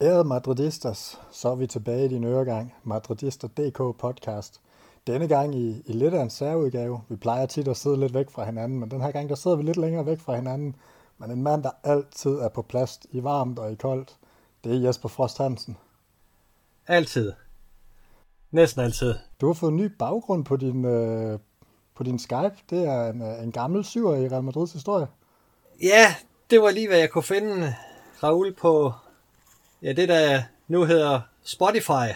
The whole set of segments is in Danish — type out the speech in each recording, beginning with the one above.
Ærede Madridistas, så er vi tilbage i din øregang, Madridister.dk podcast. Denne gang i, i lidt af en særudgave. Vi plejer tit at sidde lidt væk fra hinanden, men den her gang der sidder vi lidt længere væk fra hinanden. Men en mand, der altid er på plads i varmt og i koldt, det er Jesper Frost Hansen. Altid. Næsten altid. Du har fået en ny baggrund på din, øh, på din Skype. Det er en, øh, en gammel syver i Real Madrids historie. Ja, det var lige, hvad jeg kunne finde. Raul på ja, det, der nu hedder Spotify.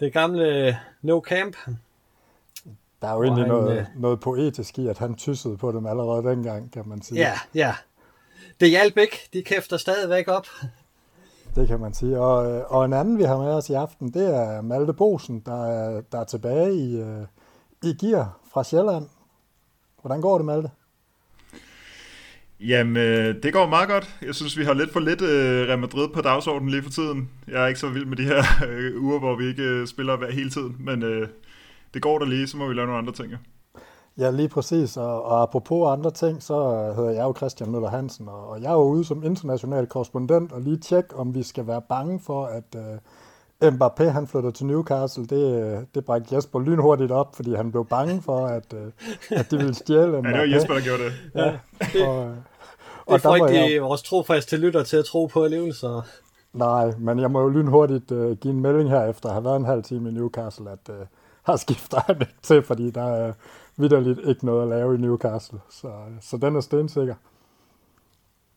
Det gamle No Camp. Der er jo egentlig noget, øh... noget poetisk i, at han tyssede på dem allerede dengang, kan man sige. Ja, ja. Det hjalp ikke. De kæfter stadigvæk op. Det kan man sige. Og, øh, og en anden, vi har med os i aften, det er Malte Bosen, der er, der er tilbage i, øh, i gear fra Sjælland. Hvordan går det, Malte? Jamen, øh, det går meget godt. Jeg synes, vi har lidt for lidt øh, Real Madrid på dagsordenen lige for tiden. Jeg er ikke så vild med de her øh, uger, hvor vi ikke øh, spiller hver hele tiden, men øh, det går der lige, så må vi lave nogle andre ting. Ja, lige præcis. Og, og apropos andre ting, så hedder jeg jo Christian Møller Hansen, og, og jeg er jo ude som international korrespondent og lige tjekke, om vi skal være bange for, at øh, Mbappé han flytter til Newcastle. Det, det brækte Jesper lynhurtigt op, fordi han blev bange for, at, øh, at de ville stjæle Mbappé. Ja, det var Jesper, der gjorde det. Ja, og, det får ikke jeg... vores trofaste lytter til at tro på alligevel, så... Nej, men jeg må jo lynhurtigt uh, give en melding her, efter at have været en halv time i Newcastle, at øh, uh, har skifter han ikke til, fordi der er vidderligt ikke noget at lave i Newcastle. Så, øh, så den er stensikker.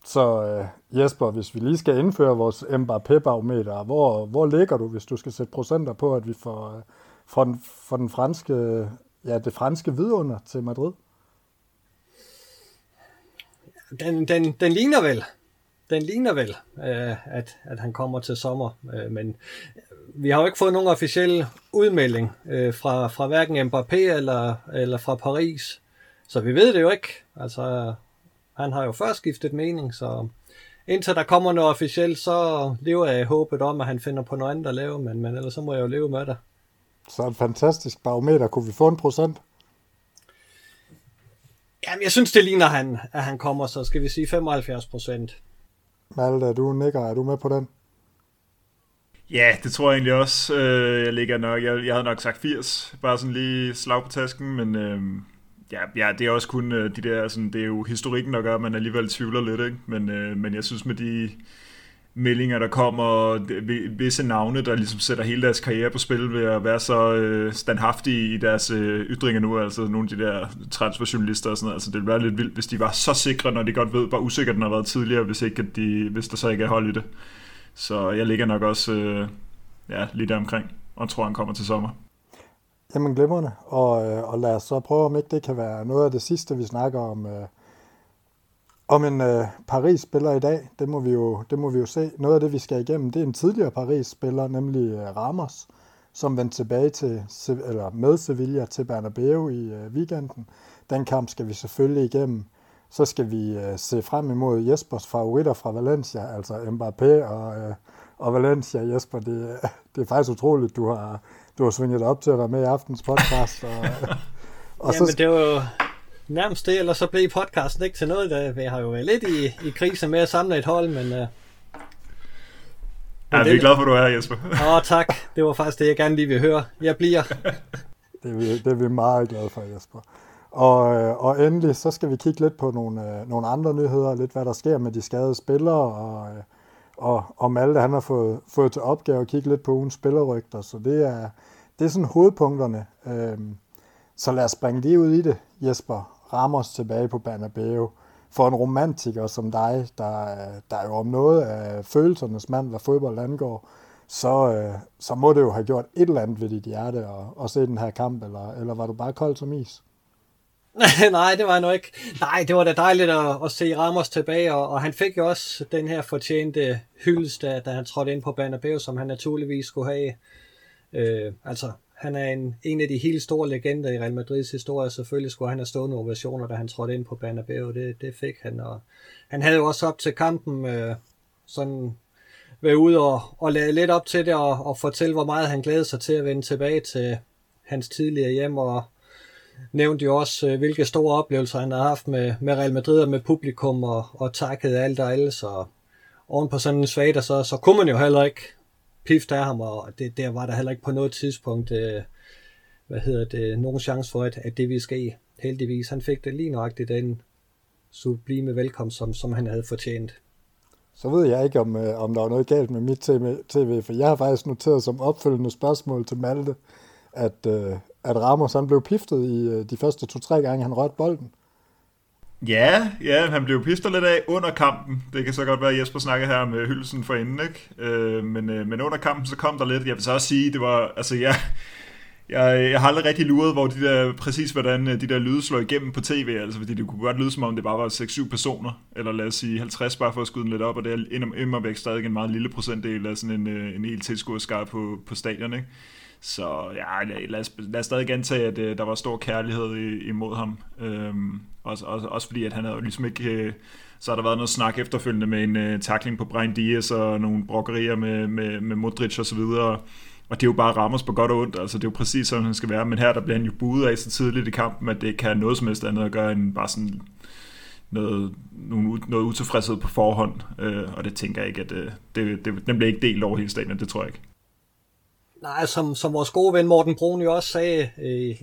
Så uh, Jesper, hvis vi lige skal indføre vores Mbappé-barometer, hvor, hvor ligger du, hvis du skal sætte procenter på, at vi får, uh, får, den, får den franske, ja, det franske vidunder til Madrid? den, den, den ligner vel, den ligner vel, øh, at, at han kommer til sommer, øh, men vi har jo ikke fået nogen officiel udmelding øh, fra, fra hverken Mbappé eller, eller fra Paris, så vi ved det jo ikke. Altså, han har jo først skiftet mening, så indtil der kommer noget officielt, så lever jeg i håbet om, at han finder på noget andet at lave, men, men ellers så må jeg jo leve med det. Så en fantastisk barometer. Kunne vi få en procent? Jamen, jeg synes, det ligner, han, at han kommer, så skal vi sige 75 procent. Malte, du nikker. Er du med på den? Ja, det tror jeg egentlig også. Øh, jeg ligger nok, jeg, jeg havde nok sagt 80, bare sådan lige slag på tasken, men øh, ja, ja, det er også kun øh, de der, sådan, det er jo historikken, der gør, at man alligevel tvivler lidt, ikke? Men, øh, men jeg synes med de, meldinger, der kommer, visse navne, der ligesom sætter hele deres karriere på spil ved at være så øh, standhaftige i deres øh, ytringer nu, altså nogle af de der transferjournalister og sådan noget. Altså det ville være lidt vildt, hvis de var så sikre, når de godt ved, hvor usikker den har været tidligere, hvis, ikke, at de, hvis der så ikke er hold i det. Så jeg ligger nok også øh, ja, lidt omkring, og tror, han kommer til sommer. Jamen glimrende, og, øh, og lad os så prøve, om ikke det kan være noget af det sidste, vi snakker om, øh, om en øh, Paris-spiller i dag, det må, vi jo, det må vi jo se. Noget af det, vi skal igennem, det er en tidligere Paris-spiller, nemlig øh, Ramos, som vendte tilbage til, eller med Sevilla til Bernabeu i øh, weekenden. Den kamp skal vi selvfølgelig igennem. Så skal vi øh, se frem imod Jespers favoritter fra Valencia, altså Mbappé og, øh, og Valencia. Jesper, det, det er faktisk utroligt, du har, du har svinget op til at være med i aftens podcast. Og, og Jamen, så, det var jo nærmest det, eller så blev podcasten ikke til noget. Der, vi har jo været lidt i, i krise med at samle et hold, men... Uh, ja, vi er glade for, at du er, Jesper. Åh, oh, tak. Det var faktisk det, jeg gerne lige vil høre. Jeg bliver. det, er vi, det er vi meget glade for, Jesper. Og, øh, og endelig, så skal vi kigge lidt på nogle, øh, nogle andre nyheder, lidt hvad der sker med de skadede spillere, og, og, og Malte, han har fået, fået til opgave at kigge lidt på ugens spillerrygter, så det er, det er sådan hovedpunkterne. Øhm, så lad os springe lige ud i det, Jesper. Ramos tilbage på Bernabeu. For en romantiker som dig, der, der er jo om noget af følelsernes mand, hvad fodbold angår, så, øh, så må det jo have gjort et eller andet ved dit hjerte at, at se den her kamp, eller, eller var du bare kold som is? Nej, det var jeg ikke. Nej, det var da dejligt at, at se Ramos tilbage, og, og han fik jo også den her fortjente hyldest, da, da han trådte ind på Bernabeu, som han naturligvis skulle have. Øh, altså, han er en, en af de helt store legender i Real Madrids historie. Selvfølgelig skulle han have stående ovationer, da han trådte ind på Bernabeu. Det, det fik han. Og han havde jo også op til kampen øh, sådan været ude og, og lade lidt op til det og, og fortælle, hvor meget han glædede sig til at vende tilbage til hans tidligere hjem og nævnte jo også, øh, hvilke store oplevelser han har haft med, med Real Madrid og med publikum og, og takket alt og alle, så oven på sådan en svag, så, så kunne man jo heller ikke pift af ham, og det, der var der heller ikke på noget tidspunkt, øh, hvad hedder det, nogen chance for, at, at det ville ske. Heldigvis, han fik det lige nøjagtigt den sublime velkomst, som, som han havde fortjent. Så ved jeg ikke, om, øh, om der var noget galt med mit tv, for jeg har faktisk noteret som opfølgende spørgsmål til Malte, at, øh, at Ramos han blev piftet i øh, de første to-tre gange, han rørte bolden. Ja, ja, han blev pister lidt af under kampen. Det kan så godt være, at Jesper snakkede her med øh, hyldelsen for inden, ikke? Øh, men, øh, men under kampen, så kom der lidt. Jeg vil så også sige, det var, altså ja, jeg, jeg har aldrig rigtig luret, hvor de der, præcis hvordan øh, de der lyde slår igennem på tv, altså fordi det kunne godt lyde som om, det bare var 6-7 personer, eller lad os sige 50 bare for at skyde den lidt op, og det er imod væk stadig en meget lille procentdel af sådan en, øh, en hel tilskuerskare på, på stadion, ikke? Så ja, lad os, lad os stadig gentage, at uh, der var stor kærlighed imod ham. Øhm, også, også, også fordi, at han havde jo ligesom ikke... Uh, så har der været noget snak efterfølgende med en øh, uh, takling på Brian Diaz og nogle brokkerier med, med, med Modric og så videre. Og det er jo bare Ramos på godt og ondt, altså det er jo præcis sådan, han skal være. Men her der bliver han jo budet af så tidligt i kampen, at det kan have noget som helst andet at gøre end bare sådan noget, noget, noget utilfredshed på forhånd. Øh, og det tænker jeg ikke, at det, det, det, den bliver ikke delt over hele stadion, det tror jeg ikke. Nej, som, som vores gode ven Morten Brun jo også sagde øh,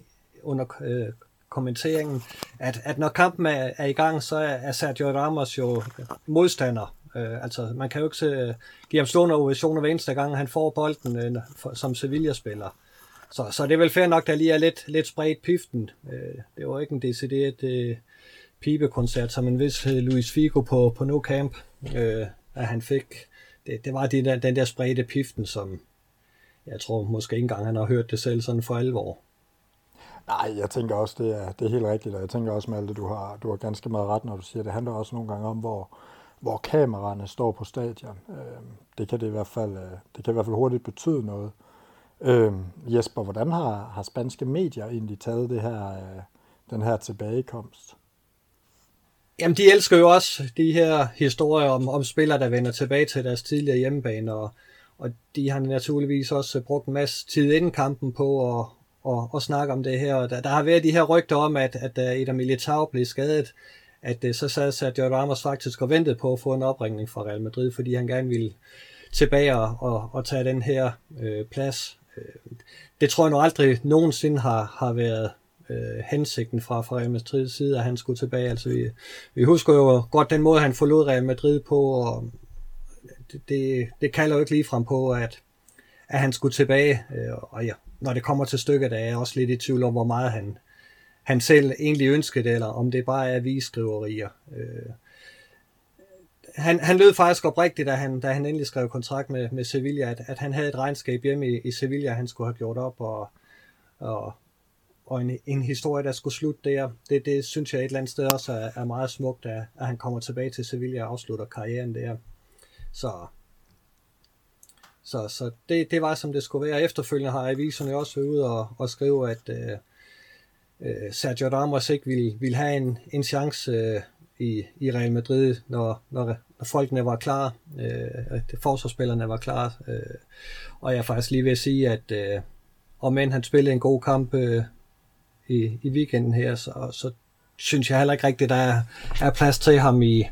under øh, kommenteringen, at, at når kampen er, er i gang, så er, Sergio Ramos jo modstander. Øh, altså, man kan jo ikke se, øh, give ham stående ovationer hver eneste gang, han får bolden øh, for, som Sevilla-spiller. Så, så det er vel fair nok, der lige er lidt, lidt spredt piften. Øh, det var ikke en decideret øh, pibekoncert, som en vis øh, Luis Figo på, på No Camp, øh, at han fik. Det, det var de der, den der spredte piften, som, jeg tror måske ikke engang, han har hørt det selv sådan for alvor. Nej, jeg tænker også, det er, det er helt rigtigt, og jeg tænker også, Malte, du har, du har ganske meget ret, når du siger, det handler også nogle gange om, hvor, hvor kameraerne står på stadion. Øh, det kan det i hvert fald, øh, det kan i hvert fald hurtigt betyde noget. Øh, Jesper, hvordan har, har spanske medier egentlig taget det her, øh, den her tilbagekomst? Jamen, de elsker jo også de her historier om, om spillere, der vender tilbage til deres tidligere hjemmebane, og, og de har naturligvis også brugt en masse tid inden kampen på at, at, at snakke om det her. Og Der, der har været de her rygter om, at, at øh, Eder Militao blev skadet, at øh, så sad Sergio Ramos faktisk og ventede på at få en opringning fra Real Madrid, fordi han gerne ville tilbage og, og, tage den her øh, plads. Øh, det tror jeg nu aldrig nogensinde har, har været øh, hensigten fra, fra Real Madrids side, at han skulle tilbage. Altså, vi, vi husker jo godt den måde, han forlod Real Madrid på, og det, det, kalder jo ikke ligefrem på, at, at han skulle tilbage. Øh, og ja, når det kommer til stykket, er jeg også lidt i tvivl om, hvor meget han, han selv egentlig ønskede eller om det bare er viskriverier. Øh, han, han lød faktisk oprigtigt, da han, da han endelig skrev kontrakt med, med Sevilla, at, at han havde et regnskab hjemme i, i Sevilla, han skulle have gjort op, og, og, og en, en historie, der skulle slutte der. Det, det synes jeg et eller andet sted også er, er meget smukt, at, at han kommer tilbage til Sevilla og afslutter karrieren der. Så, så, så det, det var, som det skulle være. Efterfølgende har aviserne også været ude og, og skrive, at øh, øh, Sergio Ramos ikke ville, ville have en, en chance øh, i, i Real Madrid, når, når, når folkene var klar, øh, at forsvarsspillerne var klar. Øh, og jeg er faktisk lige ved at sige, at øh, om end han spillede en god kamp øh, i, i weekenden her, så, så synes jeg heller ikke rigtigt, at der er, er plads til ham i,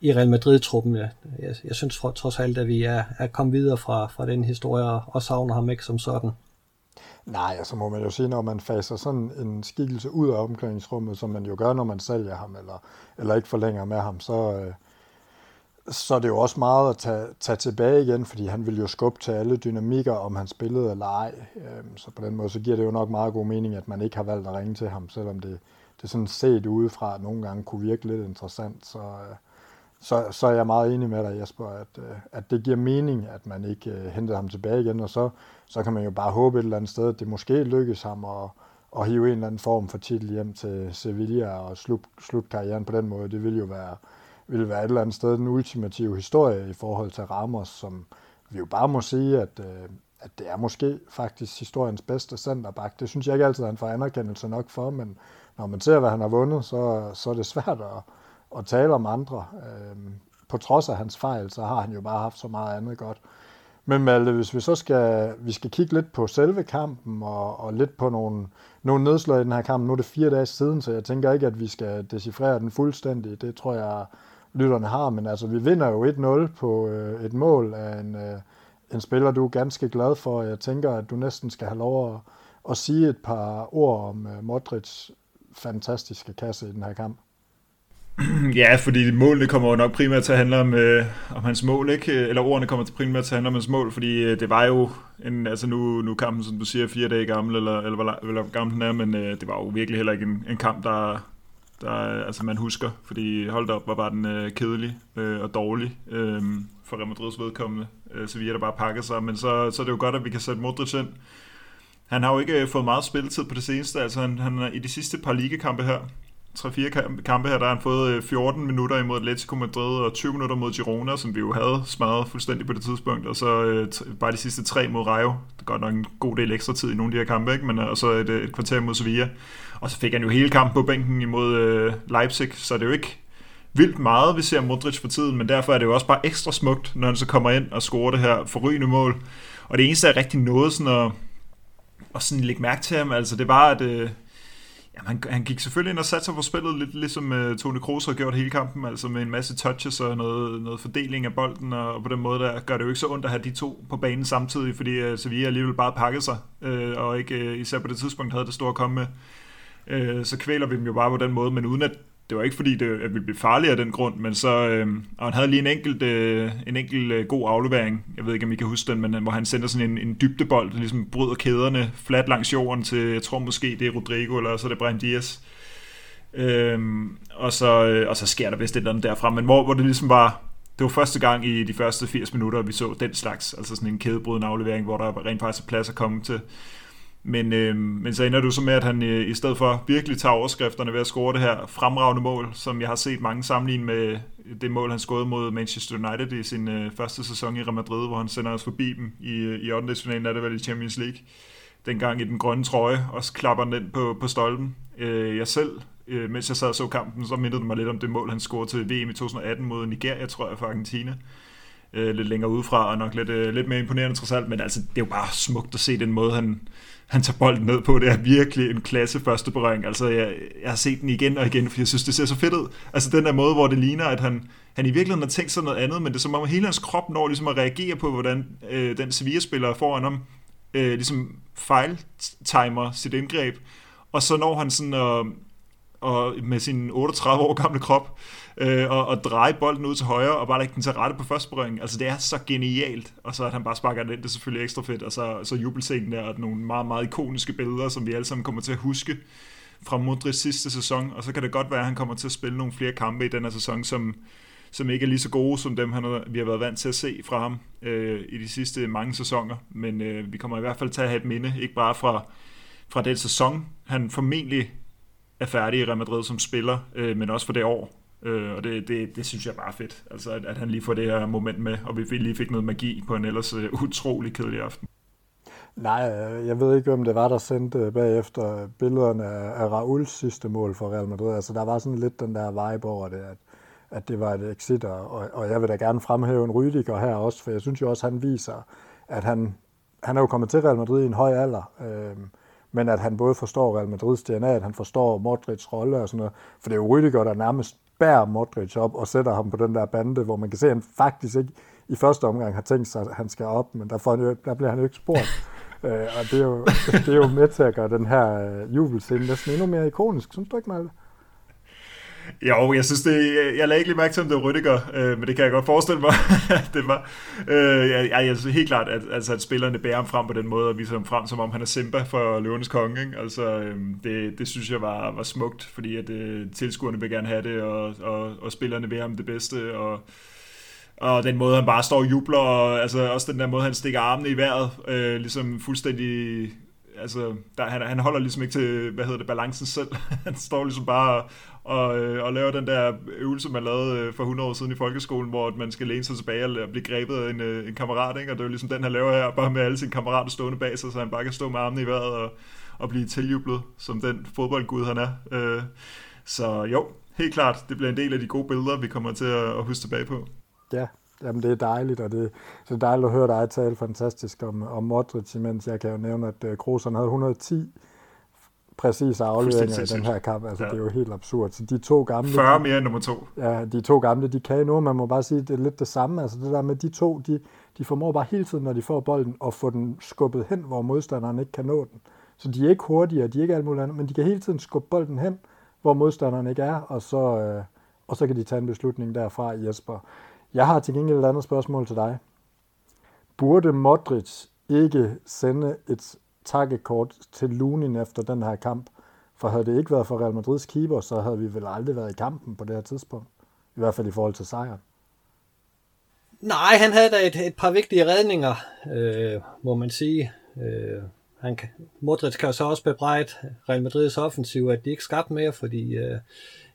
i Real Madrid-truppen. Jeg, jeg, jeg synes for, trods alt, at vi er, er kommet videre fra, fra den historie og savner ham ikke som sådan. Nej, altså må man jo sige, når man faser sådan en skikkelse ud af omklædningsrummet, som man jo gør, når man sælger ham, eller, eller ikke forlænger med ham, så, øh, så er det jo også meget at tage, tage tilbage igen, fordi han vil jo skubbe til alle dynamikker, om han spillede eller ej. Øh, så på den måde, så giver det jo nok meget god mening, at man ikke har valgt at ringe til ham, selvom det, det sådan set udefra nogle gange kunne virke lidt interessant. Så, øh, så, så er jeg meget enig med dig, Jesper, at, øh, at det giver mening, at man ikke øh, uh, hentede ham tilbage igen, og så, så kan man jo bare håbe et eller andet sted, at det måske lykkes ham at, at hive en eller anden form for titel hjem til Sevilla og slut, slut karrieren på den måde. Det vil jo være, vil være et eller andet sted den ultimative historie i forhold til Ramos, som vi jo bare må sige, at, uh, at det er måske faktisk historiens bedste centerback. Det synes jeg ikke altid, at han får anerkendelse nok for, men når man ser, hvad han har vundet, så, så er det svært at, at tale om andre. Øh, på trods af hans fejl, så har han jo bare haft så meget andet godt. Men Malte, hvis vi så skal, vi skal kigge lidt på selve kampen, og, og lidt på nogle, nogle nedslag i den her kamp. Nu er det fire dage siden, så jeg tænker ikke, at vi skal decifrere den fuldstændig. Det tror jeg, lytterne har. Men altså, vi vinder jo 1-0 på øh, et mål af en, øh, en spiller, du er ganske glad for. Jeg tænker, at du næsten skal have lov at, at sige et par ord om øh, Modrics fantastiske kasse i den her kamp. Ja, fordi målene kommer jo nok primært til at handle om, øh, om hans mål, ikke? Eller ordene kommer til primært til at handle om hans mål, fordi øh, det var jo en, altså nu, nu kampen, som du siger, fire dage gammel, eller, eller hvor, eller hvor gammel den er, men øh, det var jo virkelig heller ikke en, en kamp, der, der altså man husker, fordi holdt op, var bare den øh, kedelig øh, og dårlig øh, for Real Madrids vedkommende. Øh, Sevilla der bare pakket sig, men så, så er det jo godt, at vi kan sætte Modric ind. Han har jo ikke øh, fået meget spilletid på det seneste, altså han, han i de sidste par ligekampe her, 3-4 kampe her, der har han fået øh, 14 minutter imod Atletico Madrid og 20 minutter mod Girona, som vi jo havde smadret fuldstændig på det tidspunkt, og så øh, bare de sidste tre mod Rayo. Det er godt nok en god del ekstra tid i nogle af de her kampe, ikke? Men, øh, og så et, øh, et kvarter mod Sevilla. Og så fik han jo hele kampen på bænken imod øh, Leipzig, så det er jo ikke vildt meget, vi ser Modric for tiden, men derfor er det jo også bare ekstra smukt, når han så kommer ind og scorer det her forrygende mål. Og det eneste, er rigtig noget sådan at, at sådan lægge mærke til ham, altså det var, at... Øh, Jamen, han, han gik selvfølgelig ind og satte sig på spillet, lidt ligesom øh, uh, Tony Kroos har gjort hele kampen, altså med en masse touches og noget, noget fordeling af bolden, og, og på den måde der gør det jo ikke så ondt at have de to på banen samtidig, fordi uh, Sevilla alligevel bare pakket sig, uh, og ikke uh, især på det tidspunkt havde det store at komme med. Uh, så kvæler vi dem jo bare på den måde, men uden at det var ikke fordi, det, ville blive farligt af den grund, men så, øh, og han havde lige en enkelt, øh, en enkelt øh, god aflevering, jeg ved ikke, om I kan huske den, men øh, hvor han sender sådan en, en dybdebold, der ligesom bryder kæderne flat langs jorden til, jeg tror måske, det er Rodrigo, eller så er det Brian Diaz. Øh, og, så, øh, og så sker der vist et eller andet derfra, men hvor, hvor det ligesom var, det var første gang i de første 80 minutter, vi så den slags, altså sådan en kædebrydende aflevering, hvor der rent faktisk er plads at komme til, men, øh, men så ender du så med, at han øh, i stedet for virkelig tager overskrifterne ved at score det her fremragende mål, som jeg har set mange sammenligne med øh, det mål, han scorede mod Manchester United i sin øh, første sæson i Real Madrid, hvor han sender os forbi dem i, øh, i 8. finalen af det vel i Champions League. Dengang i den grønne trøje, og så klapper den den på, på stolpen. Øh, jeg selv, øh, mens jeg sad og så kampen, så mindede det mig lidt om det mål, han scorede til VM i 2018 mod Nigeria, tror jeg, for Argentina øh, lidt længere udefra, og nok lidt, øh, lidt mere imponerende trods alt, men altså, det er jo bare smukt at se den måde, han, han tager bolden ned på. Det er virkelig en klasse første berøring. Altså, jeg, jeg har set den igen og igen, for jeg synes, det ser så fedt ud. Altså, den der måde, hvor det ligner, at han, han i virkeligheden har tænkt sig noget andet, men det er som om, hele hans krop når ligesom at reagere på, hvordan øh, den Sevilla-spiller foran ham øh, ligesom fejltimer sit indgreb. Og så når han sådan at, og med sin 38 år gamle krop, øh, og, og dreje bolden ud til højre, og bare lægge den til rette på første berøring. Altså, det er så genialt. Og så at han bare sparker den ind, det er selvfølgelig ekstra fedt. Og så, så jubelscenen der, og nogle meget, meget ikoniske billeder, som vi alle sammen kommer til at huske fra Modric sidste sæson. Og så kan det godt være, at han kommer til at spille nogle flere kampe i den her sæson, som, som ikke er lige så gode som dem, han har, vi har været vant til at se fra ham øh, i de sidste mange sæsoner. Men øh, vi kommer i hvert fald til at have et minde, ikke bare fra, fra den sæson, han formentlig er færdig i Real Madrid som spiller, øh, men også for det år, Øh, og det, det, det synes jeg bare er fedt, altså at, at han lige får det her moment med, og vi lige fik noget magi på en ellers øh, utrolig kedelig aften. Nej, øh, jeg ved ikke, om det var, der sendte øh, bagefter billederne af, af Rauls sidste mål for Real Madrid. Altså, der var sådan lidt den der vibe over det, at, at det var et exit, og, og jeg vil da gerne fremhæve en Rydiger her også, for jeg synes jo også, at han viser, at han, han er jo kommet til Real Madrid i en høj alder, øh, men at han både forstår Real Madrids DNA, at han forstår Modrics rolle og sådan noget, for det er jo Rydiger, der nærmest bærer Modric op og sætter ham på den der bande, hvor man kan se, at han faktisk ikke i første omgang har tænkt sig, at han skal op, men der, får han jo, der bliver han jo ikke spurgt. øh, og det er, jo, det er jo med til at gøre den her øh, jubelscene næsten endnu mere ikonisk. Synes du ikke, Malte? Jo, jeg synes det, jeg lagde ikke lige mærke til, om det var Rüdiger, øh, men det kan jeg godt forestille mig, det var. Øh, jeg, jeg, synes helt klart, at, altså, at spillerne bærer ham frem på den måde, og viser ham frem, som om han er Simba for Løvenes Konge. Ikke? Altså, øh, det, det synes jeg var, var smukt, fordi at øh, tilskuerne vil gerne have det, og, og, og spillerne vil ham det bedste, og og den måde, han bare står og jubler, og altså, også den der måde, han stikker armene i vejret, øh, ligesom fuldstændig altså, der, han, han holder ligesom ikke til, hvad hedder det, balancen selv. han står ligesom bare og, øh, og laver den der øvelse, man lavede øh, for 100 år siden i folkeskolen, hvor man skal læne sig tilbage og blive grebet af en, øh, en kammerat, ikke? og det er jo ligesom den, han laver her, bare med alle sine kammerater stående bag sig, så han bare kan stå med armene i vejret og, og blive tiljublet, som den fodboldgud, han er. Øh, så jo, helt klart, det bliver en del af de gode billeder, vi kommer til at, at huske tilbage på. Ja, jamen det er dejligt, og det, så det er dejligt at høre dig tale fantastisk om, om Modric, mens jeg kan jo nævne, at uh, Kroos havde 110 præcise afleveringer i den her kamp. Altså, ja. det er jo helt absurd. Så de to gamle... 40 mere end nummer to. Ja, de to gamle, de kan nu. Man må bare sige, det er lidt det samme. Altså, det der med de to, de, de formår bare hele tiden, når de får bolden, at få den skubbet hen, hvor modstanderen ikke kan nå den. Så de er ikke hurtigere, de er ikke alt muligt andet, men de kan hele tiden skubbe bolden hen, hvor modstanderen ikke er, og så, øh, og så kan de tage en beslutning derfra, Jesper. Jeg har til gengæld et andet spørgsmål til dig. Burde Modric ikke sende et takkekort til Lunin efter den her kamp? For havde det ikke været for Real Madrids keeper, så havde vi vel aldrig været i kampen på det her tidspunkt. I hvert fald i forhold til sejren. Nej, han havde da et, et par vigtige redninger, øh, må man sige. Øh, han kan, Modric kan så også bebrejde Real Madrids offensiv, at de ikke skabte mere, fordi øh,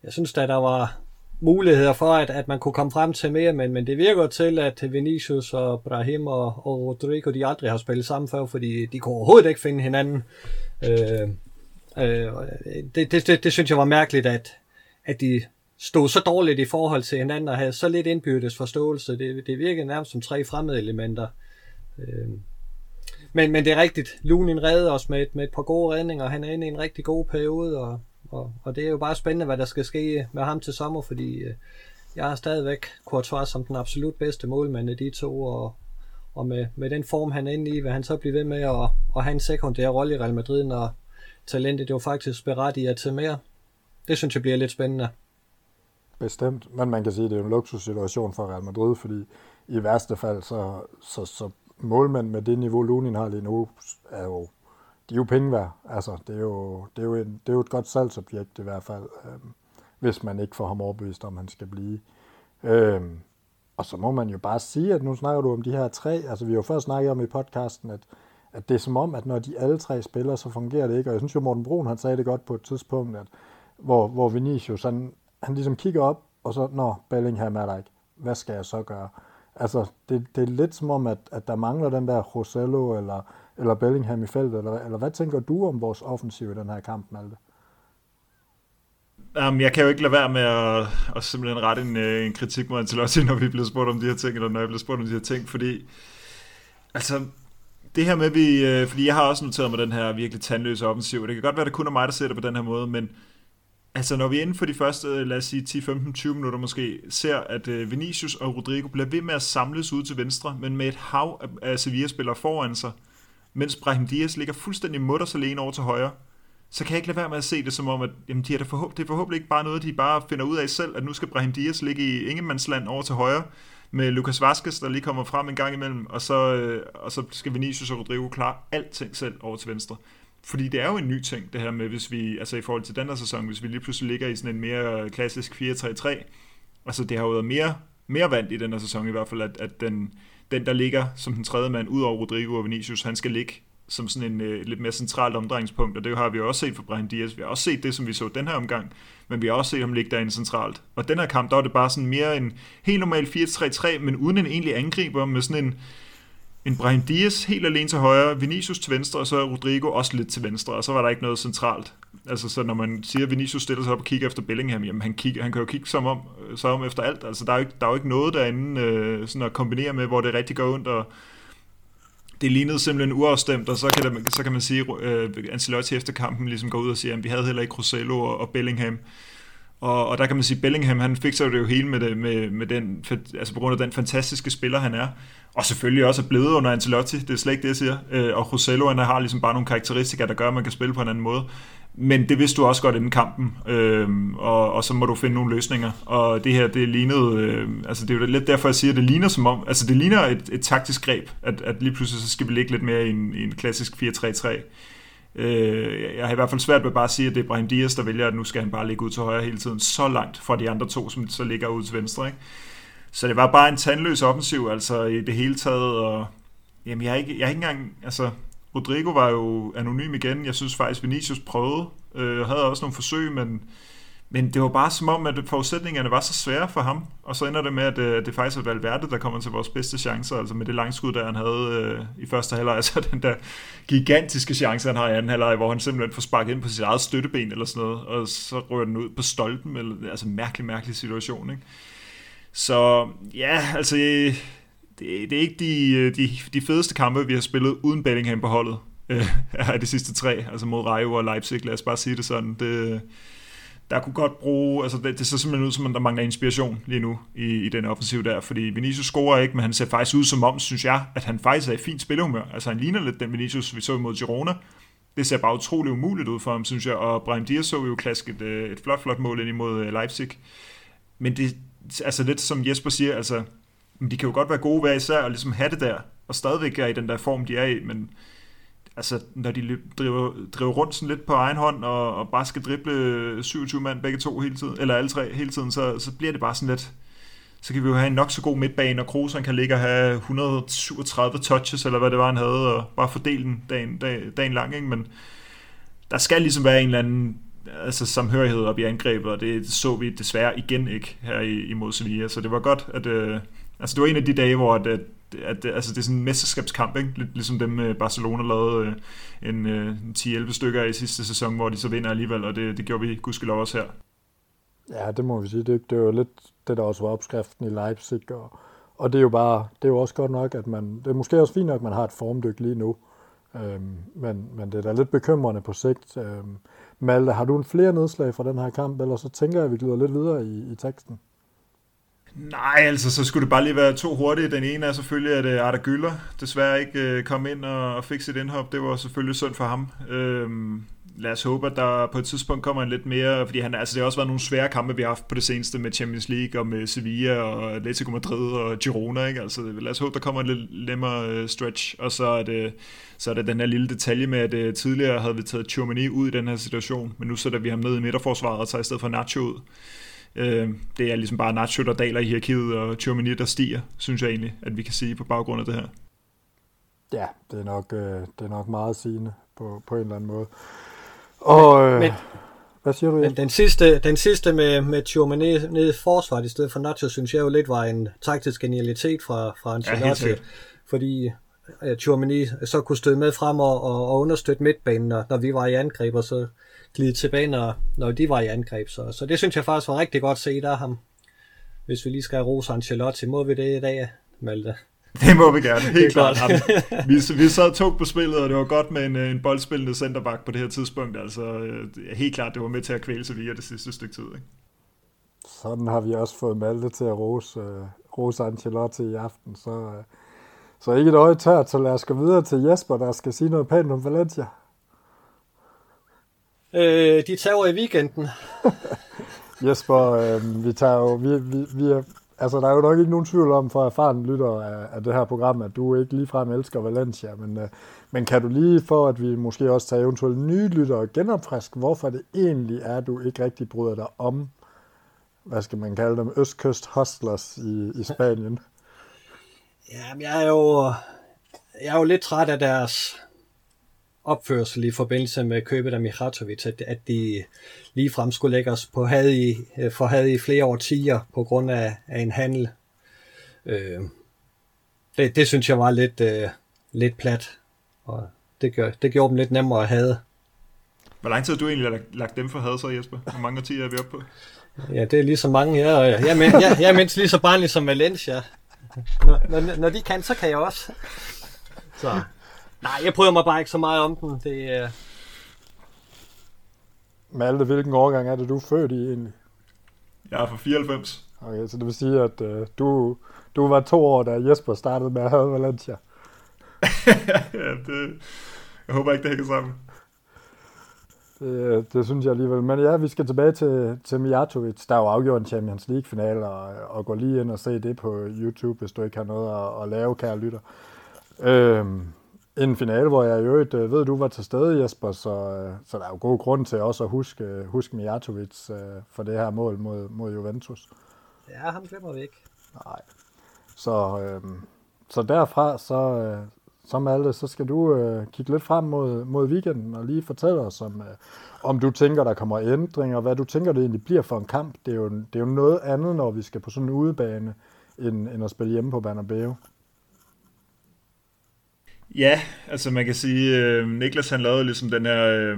jeg synes da, der var muligheder for, at, at man kunne komme frem til mere, men, men det virker til, at Vinicius og Brahim og, og Rodrigo, de aldrig har spillet sammen før, fordi de kunne overhovedet ikke finde hinanden. Øh, øh, det, det, det, det synes jeg var mærkeligt, at, at de stod så dårligt i forhold til hinanden og havde så lidt indbyrdes forståelse. Det, det virkede nærmest som tre fremmede elementer. Øh, men, men det er rigtigt. Lunin redder os med et, med et par gode redninger. Han er inde i en rigtig god periode, og, og, og det er jo bare spændende, hvad der skal ske med ham til sommer, fordi øh, jeg har stadigvæk Courtois som den absolut bedste målmand af de to, og, og med, med den form, han er inde i, vil han så blive ved med at, at have en sekundær rolle i Real Madrid, når talentet jo faktisk berettiger til mere. Det synes jeg bliver lidt spændende. Bestemt, men man kan sige, at det er en luksussituation for Real Madrid, fordi i værste fald, så, så, så målmænd med det niveau, Lunin har lige nu, er jo, de er jo penge værd. Altså, det er jo, det er jo, en, det er jo et godt salgsobjekt i hvert fald, øh, hvis man ikke får ham overbevist om, han skal blive. Øh, og så må man jo bare sige, at nu snakker du om de her tre, altså vi har jo først snakket om i podcasten, at, at det er som om, at når de alle tre spiller, så fungerer det ikke. Og jeg synes jo, Morten Brun, han sagde det godt på et tidspunkt, at, hvor, hvor Vinicius, han, han ligesom kigger op, og så, når Bellingham er der ikke. Hvad skal jeg så gøre? Altså, det, det er lidt som om, at, at der mangler den der Rosello eller, eller Bellingham i feltet, eller, eller hvad tænker du om vores offensiv i den her kamp, Malte? Jamen, jeg kan jo ikke lade være med at, at simpelthen rette en, øh, en kritik mod Ancelotti, når vi bliver spurgt om de her ting, eller når jeg bliver spurgt om de her ting, fordi altså, det her med, vi, øh, fordi jeg har også noteret mig den her virkelig tandløse offensiv, det kan godt være, at det kun er mig, der ser det på den her måde, men Altså når vi inden for de første, øh, lad os sige 10, 15, 20 minutter måske, ser at øh, Vinicius og Rodrigo bliver ved med at samles ud til venstre, men med et hav af Sevilla-spillere foran sig, mens Brahim Diaz ligger fuldstændig mutters alene over til højre, så kan jeg ikke lade være med at se det som om, at jamen, de er det, forhåb- det er forhåbentlig ikke bare noget, de bare finder ud af selv, at nu skal Brahim Diaz ligge i Ingemandsland over til højre, med Lucas Vaskes, der lige kommer frem en gang imellem, og så, øh, og så skal Vinicius og Rodrigo klare alting selv over til venstre. Fordi det er jo en ny ting, det her med, hvis vi, altså i forhold til den der sæson, hvis vi lige pludselig ligger i sådan en mere klassisk 4-3-3, altså det har jo været mere, mere vant i den her sæson i hvert fald, at, at den, den, der ligger som den tredje mand, ud over Rodrigo og Vinicius, han skal ligge som sådan en øh, lidt mere centralt omdrejningspunkt, og det har vi også set for Brian Diaz. Vi har også set det, som vi så den her omgang, men vi har også set ham ligge derinde centralt. Og den her kamp, der var det bare sådan mere en helt normal 4-3-3, men uden en egentlig angriber, med sådan en, en Brahim Dias helt alene til højre, Vinicius til venstre, og så Rodrigo også lidt til venstre, og så var der ikke noget centralt. Altså, så når man siger, at Vinicius stiller sig op og kigger efter Bellingham, jamen han, kigger, han kan jo kigge som om, som om efter alt. Altså, der er jo ikke, der er jo ikke noget derinde øh, sådan at kombinere med, hvor det rigtig går ondt, og det lignede simpelthen uafstemt, og så kan, der, så kan man sige, at øh, Ancelotti efter kampen ligesom går ud og siger, at vi havde heller ikke Rosello og, og Bellingham. Og, og der kan man sige, at Bellingham han fik sig det jo hele med, det, med, med den, altså på grund af den fantastiske spiller, han er. Og selvfølgelig også er blevet under Ancelotti, det er slet ikke det, jeg siger. Øh, og Rosello, han har ligesom bare nogle karakteristika, der gør, at man kan spille på en anden måde. Men det vidste du også godt inden kampen, øh, og, og så må du finde nogle løsninger. Og det her, det lignede, øh, altså det er jo lidt derfor, jeg siger, at det ligner som om, altså det ligner et, et taktisk greb, at, at lige pludselig så skal vi ligge lidt mere i en, i en klassisk 4-3-3. Øh, jeg har i hvert fald svært ved bare at sige, at det er Brahim Dias, der vælger, at nu skal han bare ligge ud til højre hele tiden, så langt fra de andre to, som så ligger ud til venstre. Ikke? Så det var bare en tandløs offensiv, altså i det hele taget, og jamen, jeg har ikke, jeg har ikke engang, altså Rodrigo var jo anonym igen, jeg synes faktisk Vinicius prøvede, øh, havde også nogle forsøg, men men det var bare som om, at forudsætningerne var så svære for ham, og så ender det med, at øh, det faktisk er Valverde, der kommer til vores bedste chancer, altså med det langskud, der han havde øh, i første halvleg, altså den der gigantiske chance, han har i anden halvleg, hvor han simpelthen får sparket ind på sit eget støtteben eller sådan noget, og så rører den ud på stolpen, eller, altså mærkelig, mærkelig situation, ikke? Så ja, altså, det, det er ikke de, øh, de, de fedeste kampe, vi har spillet uden Bellingham på holdet øh, af de sidste tre, altså mod Rayo og Leipzig, lad os bare sige det sådan. Det, der kunne godt bruge, altså det, det ser simpelthen ud som, at der mangler inspiration lige nu i, i den offensiv der, fordi Vinicius scorer ikke, men han ser faktisk ud som om, synes jeg, at han faktisk er i fint spillehumør. Altså han ligner lidt den Vinicius, vi så mod Girona. Det ser bare utrolig umuligt ud for ham, synes jeg, og Brahim Dias så jo klask et, øh, et flot, flot mål ind imod øh, Leipzig. Men det, altså lidt som Jesper siger, altså, de kan jo godt være gode hver især og ligesom have det der, og stadigvæk er i den der form, de er i, men altså, når de driver, driver rundt sådan lidt på egen hånd, og, og bare skal drible 27 mand begge to hele tiden, eller alle tre hele tiden, så, så bliver det bare sådan lidt, så kan vi jo have en nok så god midtbane, og Kroos kan ligge og have 137 touches, eller hvad det var, han havde, og bare fordele den dagen, dag, dagen lang, ikke? men der skal ligesom være en eller anden altså samhørighed op i angrebet, og det så vi desværre igen ikke her i, imod Sevilla, så det var godt, at øh, altså det var en af de dage, hvor at, at at altså det er sådan en mesterskabskamp, ikke? Lidt ligesom dem øh, Barcelona lavede øh, en, en, 10-11 stykker i sidste sæson, hvor de så vinder alligevel, og det, det gjorde vi gudskelov også her. Ja, det må vi sige. Det, det var lidt det, der også var opskriften i Leipzig, og, og det er jo bare, det er jo også godt nok, at man, det er måske også fint nok, at man har et formdyk lige nu, øhm, men, men det er da lidt bekymrende på sigt. Øhm, Malte, har du en flere nedslag fra den her kamp, eller så tænker jeg, at vi glider lidt videre i, i teksten? Nej, altså så skulle det bare lige være to hurtige. Den ene er selvfølgelig, at øh, Arda Gyller desværre ikke øh, kom ind og, fik sit indhop. Det var selvfølgelig synd for ham. Øhm, lad os håbe, at der på et tidspunkt kommer en lidt mere, fordi han, altså, det har også været nogle svære kampe, vi har haft på det seneste med Champions League og med Sevilla og Atletico Madrid og Girona. Ikke? Altså, lad os håbe, der kommer en lidt nemmere øh, stretch. Og så er, det, så er det den her lille detalje med, at uh, tidligere havde vi taget Chomini ud i den her situation, men nu sætter vi ham ned i midterforsvaret og tager i stedet for Nacho ud. Øh, det er ligesom bare Nacho, der daler i hierarkiet, og Tchouameni, der stiger, synes jeg egentlig, at vi kan sige på baggrund af det her. Ja, det er nok, øh, det er nok meget sigende på, på en eller anden måde. Og, øh, men, hvad siger du? Men den sidste, den sidste med, med Tchouameni nede i forsvaret i stedet for Nacho, synes jeg jo lidt var en taktisk genialitet fra, fra Ancelotti. Ja, fordi uh, Tchouameni så kunne støde med frem og, og, og understøtte midtbanen, når, når vi var i angreb, og så glide tilbage, når, når de var i angreb. Så, så det synes jeg faktisk var rigtig godt set af ham. Hvis vi lige skal rose Ancelotti, må vi det i dag, Malte? Det må vi gerne, helt klart. vi, vi sad to på spillet, og det var godt med en, en boldspillende centerback på det her tidspunkt. Altså øh, helt klart, det var med til at kvæle Sevilla det sidste stykke tid. Ikke? Sådan har vi også fået Malte til at rose, uh, rose Ancelotti i aften. Så, uh, så ikke et øje tørt, så lad os gå videre til Jesper, der skal sige noget pænt om Valencia. Øh, de tager i weekenden. Jesper, øh, vi tager jo, vi, vi, vi er, altså der er jo nok ikke nogen tvivl om for erfaren lytter af, af det her program, at du ikke ligefrem elsker Valencia, men, øh, men kan du lige for, at vi måske også tager eventuelt nye lytter og genopfriske, hvorfor det egentlig er, at du ikke rigtig bryder dig om, hvad skal man kalde dem, Østkyst Hustlers i, i Spanien? Jamen, jeg er jo, jeg er jo lidt træt af deres opførsel i forbindelse med købet af Mihatovic, at, at de ligefrem skulle lægge os på had i, øh, for had i flere årtier på grund af, af en handel. Øh, det, det synes jeg var lidt, øh, lidt plat, og det, gør, det gjorde dem lidt nemmere at have. Hvor lang tid har du egentlig lagt, lagt dem for had så, Jesper? Hvor mange årtier er vi oppe på? Ja, det er lige så mange her, og jeg, men, jeg, jeg er mindst lige så barnlig som Valencia. Når, når, når de kan, så kan jeg også. Så. Nej, jeg prøver mig bare ikke så meget om den. Det er... Malte, hvilken årgang er det, du er født i egentlig? Jeg er fra 94. Okay, så det vil sige, at uh, du, du var to år, da Jesper startede med at have Valencia. ja, det, jeg håber ikke, det hænger sammen. Det, det synes jeg alligevel. Men ja, vi skal tilbage til, til Mijatovic. Der er jo afgjort en Champions League-finale, og, og gå lige ind og se det på YouTube, hvis du ikke har noget at, at lave, kære lytter. Øhm, en finale, hvor jeg i øvrigt øh, ved, du var til stede, Jesper, så, øh, så der er jo god grund til også at huske, huske Mijatovic øh, for det her mål mod, mod Juventus. Ja, ham glemmer vi ikke. Nej. Så, øh, så derfra, så, øh, så Malte, så skal du øh, kigge lidt frem mod, mod weekenden og lige fortælle os, om, øh, om du tænker, der kommer ændringer, hvad du tænker, det egentlig bliver for en kamp. Det er jo, det er jo noget andet, når vi skal på sådan en udebane, end, end at spille hjemme på Bernabeu. Ja, altså man kan sige, øh, Niklas han lavede ligesom den her, øh,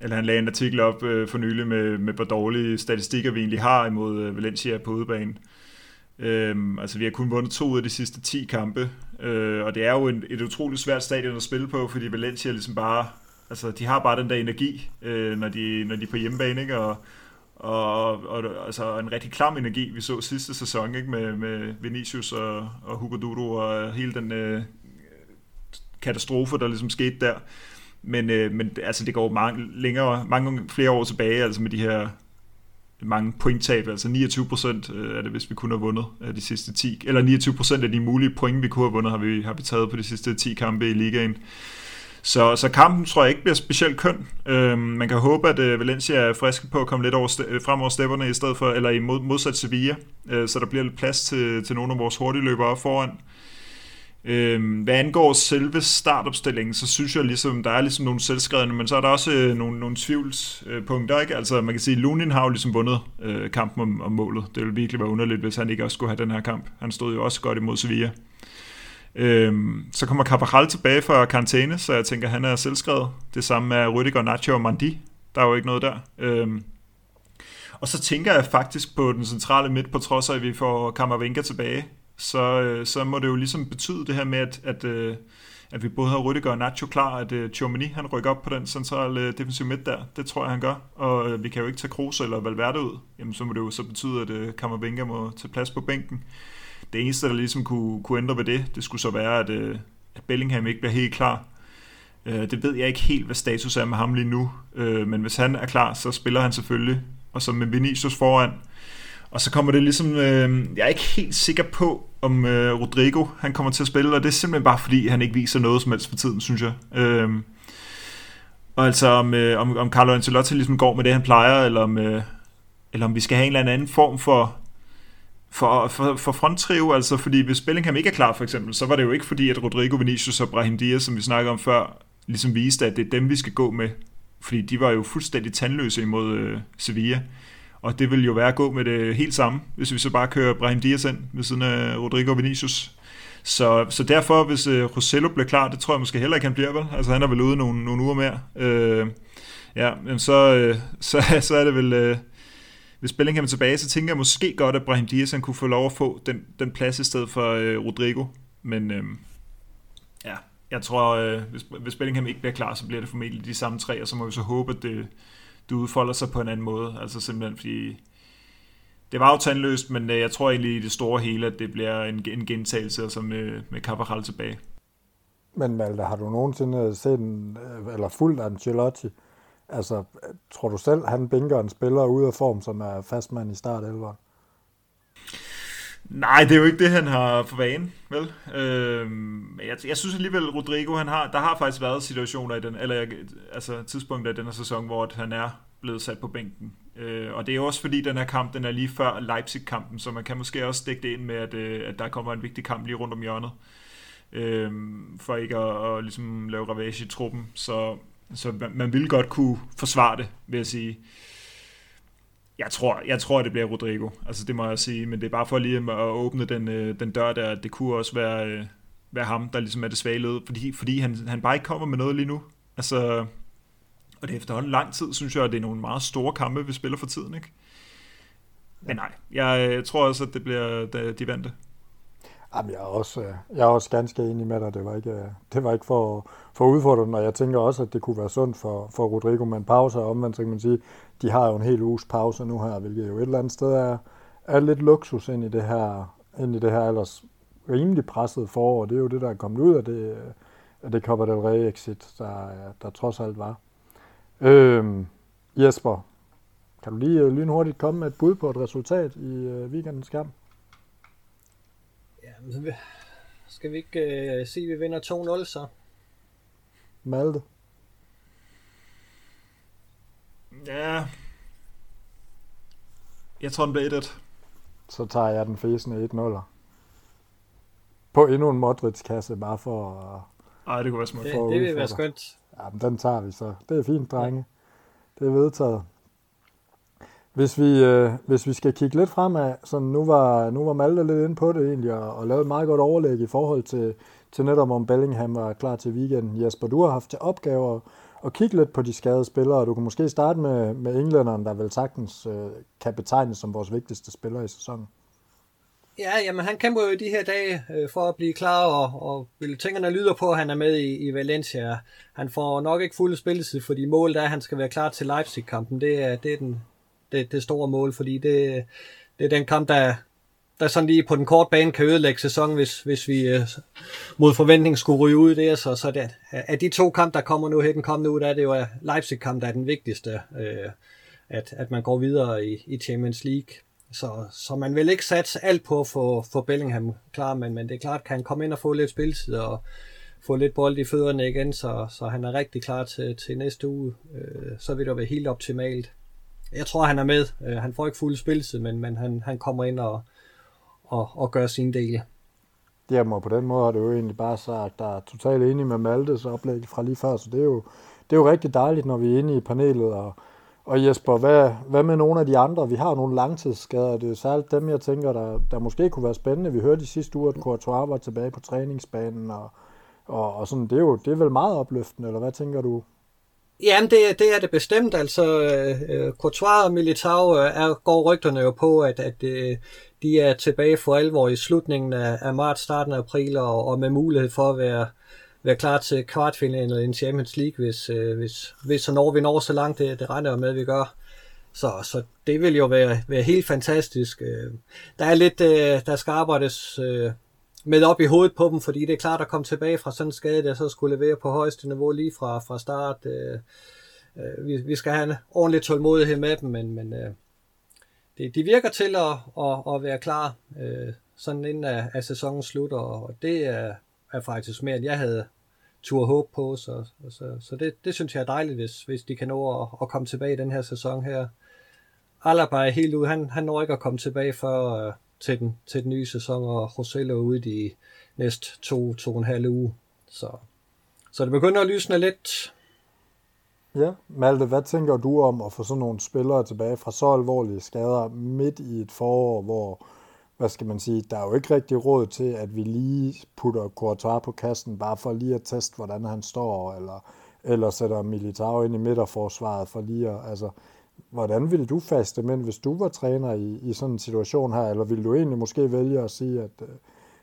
eller han lagde en artikel op øh, for nylig med, med hvor dårlige statistikker vi egentlig har imod øh, Valencia på udebane. Øhm, altså vi har kun vundet to ud af de sidste 10 kampe, øh, og det er jo en, et utroligt svært stadion at spille på, fordi Valencia ligesom bare, altså de har bare den der energi, øh, når, de, når de er på hjemmebane, ikke? Og, og, og altså en rigtig klam energi, vi så sidste sæson ikke? Med, med Vinicius og, og Hugo Dudo og hele den øh, katastrofe, der ligesom skete der. Men, øh, men altså, det går mange, længere, mange flere år tilbage, altså med de her mange pointtab, altså 29 procent øh, er det, hvis vi kunne have vundet af de sidste 10, eller 29 procent af de mulige point, vi kunne have vundet, har vi, har vi taget på de sidste 10 kampe i ligaen. Så, så kampen tror jeg ikke bliver specielt køn. Øhm, man kan håbe, at øh, Valencia er friske på at komme lidt over, øh, frem over stepperne i stedet for, eller i mod, modsat Sevilla, øh, så der bliver lidt plads til, til nogle af vores hurtige løbere foran. Øhm, hvad angår selve startopstillingen, så synes jeg ligesom, der er ligesom nogle selvskrevne, men så er der også øh, nogle, nogle tvivlspunkter, ikke? Altså man kan sige, Lunin har jo ligesom vundet øh, kampen om, om målet. Det ville virkelig være underligt, hvis han ikke også skulle have den her kamp. Han stod jo også godt imod Sevilla. Øhm, så kommer Carvajal tilbage fra karantæne, så jeg tænker, han er selvskrevet. Det samme med Rüdiger, Nacho og Mandi. Der er jo ikke noget der. Øhm, og så tænker jeg faktisk på den centrale midt, på trods af, at vi får Kammervenka tilbage så, øh, så må det jo ligesom betyde det her med, at, at, øh, at vi både har Rüdiger og Nacho klar, at øh, Chomini han rykker op på den centrale defensive midt der. Det tror jeg, han gør. Og vi kan jo ikke tage Kroos eller Valverde ud. Jamen, så må det jo så betyde, at uh, må tage plads på bænken. Det eneste, der ligesom kunne, kunne ændre ved det, det skulle så være, at, at Bellingham ikke bliver helt klar. Det ved jeg ikke helt, hvad status er med ham lige nu. Men hvis han er klar, så spiller han selvfølgelig. Og så med Vinicius foran, og så kommer det ligesom, øh, jeg er ikke helt sikker på, om øh, Rodrigo han kommer til at spille, og det er simpelthen bare fordi, han ikke viser noget som helst for tiden, synes jeg. Øh, og altså om, øh, om, om Carlo Ancelotti ligesom går med det, han plejer, eller om, øh, eller om vi skal have en eller anden form for, for, for, for fronttrio, altså fordi hvis Bellingham ikke er klar for eksempel, så var det jo ikke fordi, at Rodrigo, Vinicius og Brahim Diaz, som vi snakkede om før, ligesom viste, at det er dem, vi skal gå med. Fordi de var jo fuldstændig tandløse imod øh, Sevilla. Og det vil jo være at gå med det helt samme, hvis vi så bare kører Brahim Diaz ind ved siden af Rodrigo Vinicius. Så, så derfor, hvis øh, Rosello bliver klar, det tror jeg måske heller ikke, han bliver vel. Altså han er vel ude nogle, nogle uger mere. Øh, ja, men så, øh, så, så er det vel... Øh, hvis Bellingham er tilbage, så tænker jeg måske godt, at Brahim Diaz han kunne få lov at få den, den plads i stedet for øh, Rodrigo. Men øh, ja, jeg tror, øh, hvis, hvis Bellingham ikke bliver klar, så bliver det formentlig de samme tre, og så må vi så håbe, at det, det udfolder sig på en anden måde. Altså simpelthen fordi, det var jo tandløst, men øh, jeg tror egentlig i det store hele, at det bliver en, en gentagelse altså med, med Carvajal tilbage. Men Malte, har du nogensinde set en, øh, eller fuldt Ancelotti? Altså, tror du selv, han binker en spiller ud af form, som er fastmand i start 11? Nej, det er jo ikke det, han har for vane, vel? Øhm, jeg, jeg synes alligevel, Rodrigo, han har, der har faktisk været situationer i den, eller altså tidspunkter i den her sæson, hvor han er blevet sat på bænken. Øh, og det er også fordi, den her kamp, den er lige før Leipzig-kampen, så man kan måske også stikke det ind med, at, øh, at der kommer en vigtig kamp lige rundt om hjørnet. Øh, for ikke at, at ligesom lave ravage i truppen. Så, så man, man vil godt kunne forsvare det, vil jeg sige. Jeg tror, jeg tror, det bliver Rodrigo. Altså, det må jeg sige. Men det er bare for lige at åbne den, øh, den dør der. Det kunne også være, øh, være ham, der ligesom er det svage led. Fordi, fordi han, han bare ikke kommer med noget lige nu. Altså, og det er efterhånden lang tid, synes jeg, at det er nogle meget store kampe, vi spiller for tiden, ikke? Men nej, jeg, jeg tror også, at det bliver de vante. Jamen, jeg er også, øh, jeg er også ganske enig med dig. Det var ikke, øh, det var ikke for, for udfordrende, og jeg tænker også, at det kunne være sundt for, for Rodrigo med en pause, og omvendt så kan man sige, de har jo en hel uges pause nu her, hvilket jo et eller andet sted er, er lidt luksus ind i det her, ind i det her ellers rimelig presset forår. Det er jo det, der er kommet ud af det, øh, af det Copa del Rey exit, der, der trods alt var. Øhm, Jesper, kan du lige lynhurtigt komme med et bud på et resultat i weekendens kamp? Ja, men så skal vi ikke øh, sige, at vi vinder 2-0 så? Malte? Ja. Jeg tror, den bliver 1 Så tager jeg den fæsende 1-0'er. På endnu en Modric-kasse, bare for at... Ej, det kunne være smukt. Det, det vil være skønt. Ja, men den tager vi så. Det er fint, drenge. Det er vedtaget. Hvis vi, øh, hvis vi skal kigge lidt fremad, så nu var, nu var Malte lidt inde på det egentlig, og, og lavede et meget godt overlæg i forhold til, til netop om Bellingham var klar til weekenden. Jesper, du har haft til opgave at, at kigge lidt på de skadede spillere, du kan måske starte med, med englænderen, der vel sagtens øh, kan betegnes som vores vigtigste spiller i sæsonen. Ja, jamen han kæmper jo i de her dage øh, for at blive klar, og, og tingene tænkerne lyder på, at han er med i, i Valencia. Han får nok ikke fuld spilletid, fordi målet er, at han skal være klar til Leipzig-kampen. Det er, det er den, det, det store mål, fordi det, det er den kamp, der, der sådan lige på den korte bane kan ødelægge sæsonen, hvis, hvis vi øh, mod forventning skulle ryge ud i det. Så, så det, af de to kampe, der kommer nu her den kommende uge, der er det jo Leipzig-kamp, der er den vigtigste, øh, at, at man går videre i, i Champions League. Så, så man vil ikke satse alt på at få, få Bellingham klar, men, men det er klart, kan han komme ind og få lidt spilletid og få lidt bold i fødderne igen, så, så han er rigtig klar til, til næste uge. Øh, så vil det være helt optimalt. Jeg tror, han er med. Øh, han får ikke fuld spiltid, men, men han, han kommer ind og, og, og gør sin del. Jamen, og på den måde har det jo egentlig bare sagt, der er totalt enig med Maltes oplæg fra lige før, så det er jo, det er jo rigtig dejligt, når vi er inde i panelet, og og Jesper, hvad, hvad med nogle af de andre? Vi har nogle langtidsskader, det er særligt dem, jeg tænker, der, der måske kunne være spændende. Vi hørte i sidste uge, at Courtois var tilbage på træningsbanen, og, og, og sådan, det, er jo det er vel meget opløftende, eller hvad tænker du? Jamen, det, det er det bestemt. Altså, uh, Courtois og Militao øh, er, går rygterne jo på, at, at uh, de er tilbage for alvor i slutningen af, af marts, starten af april, og, og med mulighed for at være være klar til kvartfinalen i en Champions League, hvis, øh, hvis, hvis og når vi når så langt, det, det regner med, at vi gør. Så, så det vil jo være, være helt fantastisk. Der er lidt, øh, der skal arbejdes øh, med op i hovedet på dem, fordi det er klart at komme tilbage fra sådan en skade, der så skulle levere på højeste niveau lige fra, fra start. Øh, øh, vi, vi skal have en ordentlig tålmodighed med dem, men, men øh, det, de virker til at, at, at være klar øh, sådan inden at, at sæsonen slutter, og det er, er faktisk mere, end jeg havde tur håb på, så, så, så det, det synes jeg er dejligt, hvis, hvis de kan nå at, at komme tilbage i den her sæson her. Alaba er helt ude, han, han når ikke at komme tilbage før øh, til, den, til den nye sæson, og Rosello er ude de næste to, to og en halv uge. Så, så det begynder at lysne lidt. Ja, Malte, hvad tænker du om at få sådan nogle spillere tilbage fra så alvorlige skader midt i et forår, hvor hvad skal man sige, der er jo ikke rigtig råd til, at vi lige putter Courtois på kassen, bare for lige at teste, hvordan han står, eller, eller sætter Militao ind i midterforsvaret for lige at, altså, hvordan ville du faste men hvis du var træner i, i sådan en situation her, eller ville du egentlig måske vælge at sige, at, øh,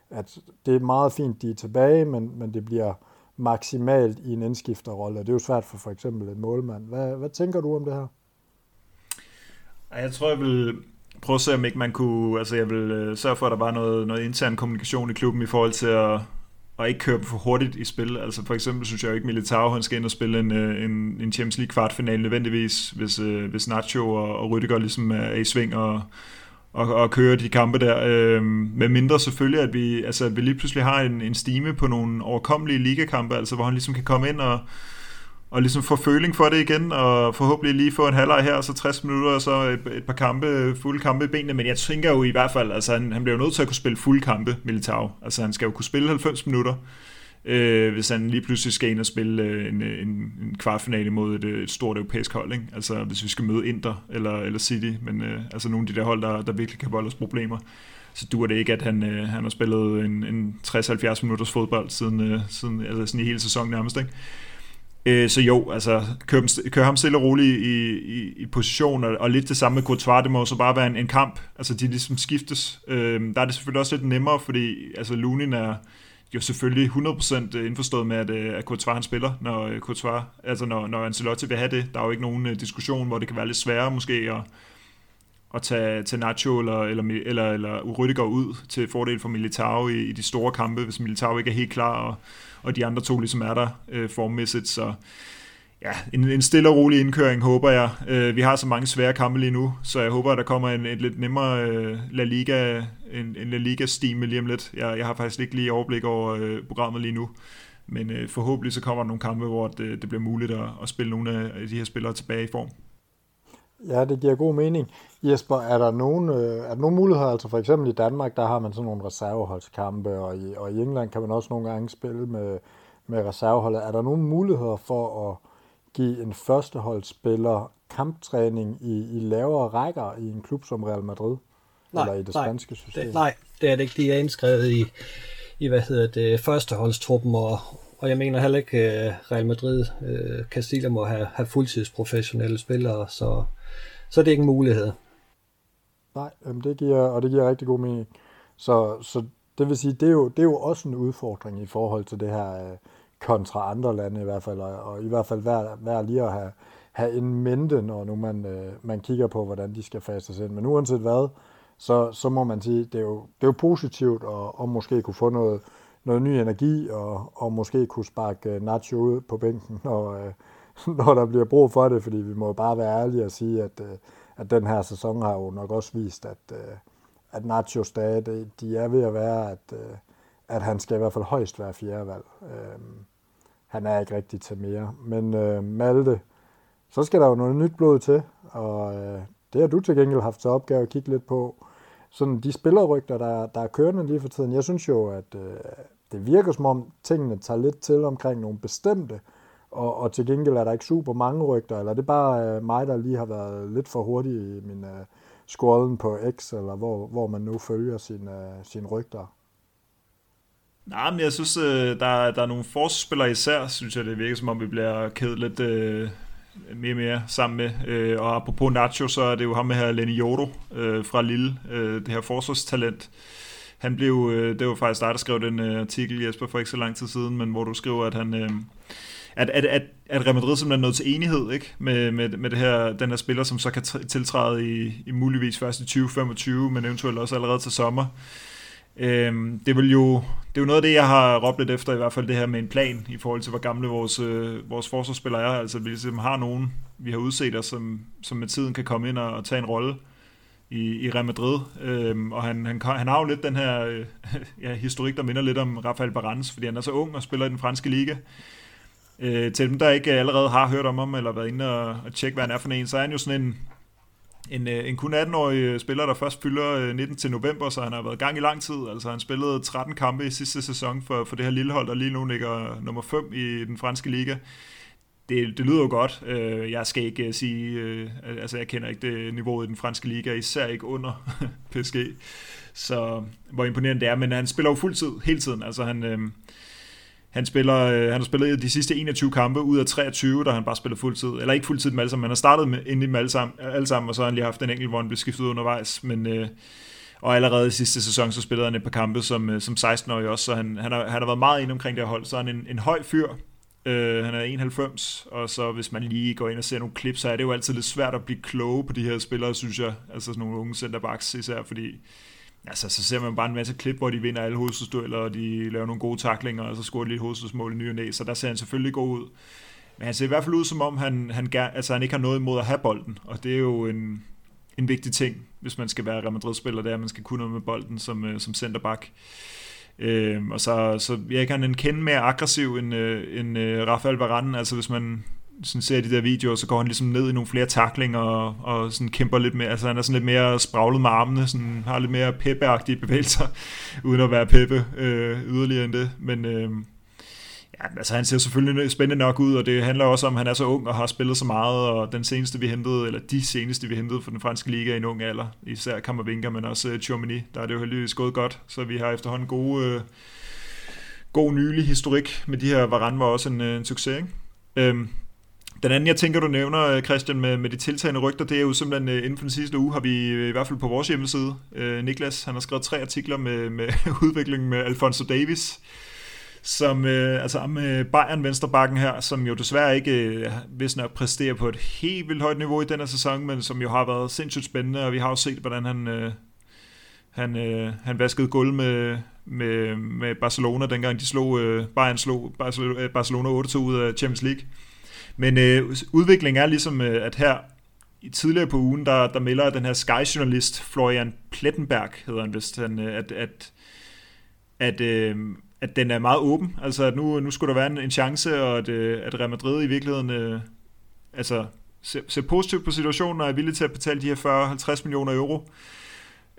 at det er meget fint, de er tilbage, men, men det bliver maksimalt i en indskifterrolle. Det er jo svært for for eksempel en målmand. Hvad, hvad tænker du om det her? Jeg tror, jeg vil, prøve at se, om ikke man kunne, altså jeg vil øh, sørge for, at der var noget, noget intern kommunikation i klubben i forhold til at, og ikke køre for hurtigt i spil. Altså for eksempel synes jeg jo ikke, Militao han skal ind og spille en, øh, en, en Champions League kvartfinale nødvendigvis, hvis, øh, hvis Nacho og, og Rüdiger ligesom er i sving og, og, og køre de kampe der. Øh, med mindre selvfølgelig, at vi, altså, at vi lige pludselig har en, en stime på nogle overkommelige ligakampe, altså hvor han ligesom kan komme ind og og ligesom få føling for det igen, og forhåbentlig lige få en halvleg her, og så 60 minutter, og så et, et par kampe, fulde kampe i benene, men jeg tænker jo i hvert fald, altså han, han bliver jo nødt til at kunne spille fulde kampe, Militao. Altså han skal jo kunne spille 90 minutter, øh, hvis han lige pludselig skal ind og spille øh, en, en, en kvartfinale mod et, øh, et stort europæisk hold, ikke? altså hvis vi skal møde Inter eller, eller City, men øh, altså nogle af de der hold, der, der virkelig kan volde os problemer så duer det ikke, at han, øh, han har spillet en, en 60-70 minutters fodbold siden, øh, siden altså sådan i hele sæsonen nærmest. Ikke? Øh, så jo, altså kør, dem, kør ham stille og roligt i, i, i position, og, og lidt det samme med Courtois, det må så bare være en, en kamp, altså de ligesom skiftes. Øh, der er det selvfølgelig også lidt nemmere, fordi altså Lunin er jo selvfølgelig 100% indforstået med, at, øh, at Courtois han spiller, når øh, Courtois, altså når, når Ancelotti vil have det. Der er jo ikke nogen øh, diskussion, hvor det kan være lidt sværere måske at, at tage, tage Nacho eller, eller, eller, eller Rüdiger ud til fordel for Militao i, i de store kampe, hvis Militao ikke er helt klar, og, og de andre to ligesom er der øh, formmæssigt, så ja, en, en stille og rolig indkøring, håber jeg. Øh, vi har så mange svære kampe lige nu, så jeg håber, at der kommer en, en lidt nemmere øh, La Liga, en, en La Liga-stime lige om lidt. Jeg, jeg har faktisk ikke lige overblik over øh, programmet lige nu, men øh, forhåbentlig så kommer der nogle kampe, hvor det, det bliver muligt at, at spille nogle af de her spillere tilbage i form. Ja, det giver god mening. Jesper, er der nogen, øh, er der nogen muligheder, altså for eksempel i Danmark, der har man sådan nogle reserveholdskampe, og i, og i England kan man også nogle gange spille med, med reserveholdet. Er der nogen muligheder for at give en førsteholdsspiller kamptræning i, i lavere rækker i en klub som Real Madrid? Nej, eller i det nej, spanske system? Det, nej, det er det ikke. De er indskrevet i, i hvad hedder det, førsteholdstruppen, og, og jeg mener heller ikke, at Real Madrid, øh, Castilla må have, have fuldtidsprofessionelle spillere, så så er det ikke en mulighed. Nej, det giver, og det giver rigtig god mening. Så, så det vil sige, det er, jo, det er jo også en udfordring i forhold til det her øh, kontra andre lande i hvert fald, og, og i hvert fald værd, vær lige at have, have en mente, når nu man, øh, man kigger på, hvordan de skal fases ind. Men uanset hvad, så, så må man sige, det er jo, det er jo positivt at, at måske kunne få noget, noget ny energi, og, og måske kunne sparke øh, Nacho ud på bænken, når, øh, når der bliver brug for det, fordi vi må bare være ærlige og sige, at, øh, at den her sæson har jo nok også vist, at, øh, at Nacho stadig, øh, de er ved at være, at, at han skal i hvert fald højst være fjerde valg. Øhm, han er ikke rigtig til mere. Men Malte, så skal der jo noget nyt blod til, og det har du til gengæld haft til opgave at kigge lidt på. Sådan de spillerrygter, der, der er kørende lige for tiden, jeg synes jo, at det virker som om tingene tager lidt til omkring nogle bestemte, og, og til gengæld er der ikke super mange rygter, eller det er bare øh, mig, der lige har været lidt for hurtig i min øh, scrollen på X, eller hvor, hvor man nu følger sine, øh, sin rygter. Nej, men jeg synes, øh, der, der er nogle forspillere især, synes jeg, det virker som om, vi bliver kædet lidt øh, mere og mere sammen med. Øh, og apropos Nacho, så er det jo ham med her Lenny Jodo øh, fra Lille, øh, det her forsvarstalent. Han blev, øh, det var faktisk dig, der skrev den øh, artikel, Jesper, for ikke så lang tid siden, men hvor du skriver, at han... Øh, at, at, at, at Real Madrid simpelthen er nået til enighed ikke? Med, med, med det her, den her spiller, som så kan tiltræde i, i muligvis først i 2025, men eventuelt også allerede til sommer. Øhm, det, vil jo, det er jo noget af det, jeg har råbt lidt efter, i hvert fald det her med en plan, i forhold til, hvor gamle vores, øh, vores forsvarsspillere er. Altså, vi ligesom har nogen, vi har udset os, som, som med tiden kan komme ind og, og tage en rolle i, i Real Madrid. Øhm, og han, han, han har jo lidt den her øh, ja, historik, der minder lidt om Rafael Barans, fordi han er så ung og spiller i den franske liga. Øh, til dem, der ikke allerede har hørt om ham, eller været inde og, og tjekke, hvad han er for en, så er han jo sådan en, en, øh, en kun 18-årig øh, spiller, der først fylder øh, 19 til november, så han har været gang i lang tid. Altså han spillede 13 kampe i sidste sæson for, for det her lille hold, der lige nu ligger nummer 5 i den franske liga. Det, det lyder jo godt. Jeg skal ikke sige, altså jeg kender ikke det niveau i den franske liga, især ikke under PSG. Så hvor imponerende det er, men han spiller jo fuldtid hele tiden. Altså han, han, spiller, øh, han har spillet de sidste 21 kampe ud af 23, der han bare spillet fuldtid. Eller ikke fuldtid med alle sammen, men han har startet med, ind i alle sammen, alle sammen, og så har han lige haft en enkelt, hvor han blev skiftet undervejs. Men, øh, og allerede i sidste sæson, så spillede han et par kampe som, øh, som 16-årig også, så han, han, har, han har været meget inde omkring det her hold. Så er han en, en høj fyr, øh, han er 91, og så hvis man lige går ind og ser nogle klip, så er det jo altid lidt svært at blive kloge på de her spillere, synes jeg. Altså sådan nogle unge centerbacks især, fordi altså, så ser man bare en masse klip, hvor de vinder alle hovedstødsdueller, og de laver nogle gode taklinger, og så scorer de lidt hovedstødsmål i ny og næ, så der ser han selvfølgelig god ud. Men han ser i hvert fald ud, som om han, han, altså, han ikke har noget imod at have bolden, og det er jo en, en vigtig ting, hvis man skal være Real Madrid-spiller, det er, at man skal kunne noget med bolden som, øh, som centerback. Øhm, og så, så jeg kan en kende mere aggressiv end, øh, end øh, Rafael Varane, altså hvis man, sådan ser de der videoer, så går han ligesom ned i nogle flere taklinger og, og sådan kæmper lidt mere, altså han er sådan lidt mere spraglet med armene, sådan, har lidt mere peppeagtige bevægelser, uden at være peppe øh, yderligere end det, men øh, ja, altså han ser selvfølgelig spændende nok ud, og det handler også om, at han er så ung og har spillet så meget, og den seneste vi hentede, eller de seneste vi hentede for den franske liga i en ung alder, især Kammervinker, men også øh, Chomini, der er det jo heldigvis gået godt, så vi har efterhånden gode, Øh, god nylig historik med de her, Varane var også en, øh, en succes, ikke? Øhm, den anden, jeg tænker, du nævner, øh, Christian, med, med de tiltagende rygter, det er jo simpelthen, øh, inden for den sidste uge, har vi øh, i hvert fald på vores hjemmeside, Niklas, han har skrevet tre artikler med, med udviklingen med Alfonso Davis, som altså med Bayern Venstrebakken her, som jo desværre ikke hvis nok præsterer på et helt vildt højt niveau i denne sæson, men som jo har været sindssygt spændende, og vi har jo set, hvordan han, han, han vaskede gulv med, med, med Barcelona, dengang de slog, Bayern slog Barcelona 8-2 ud af Champions League. Men øh, udviklingen er ligesom, øh, at her i tidligere på ugen, der, der melder den her Sky-journalist Florian Plettenberg, hedder han vist, han, øh, at, at, at, øh, at den er meget åben. Altså, at nu, nu skulle der være en, en chance, og at, øh, at Real Madrid i virkeligheden øh, altså, ser, ser positivt på situationen og er villig til at betale de her 40-50 millioner euro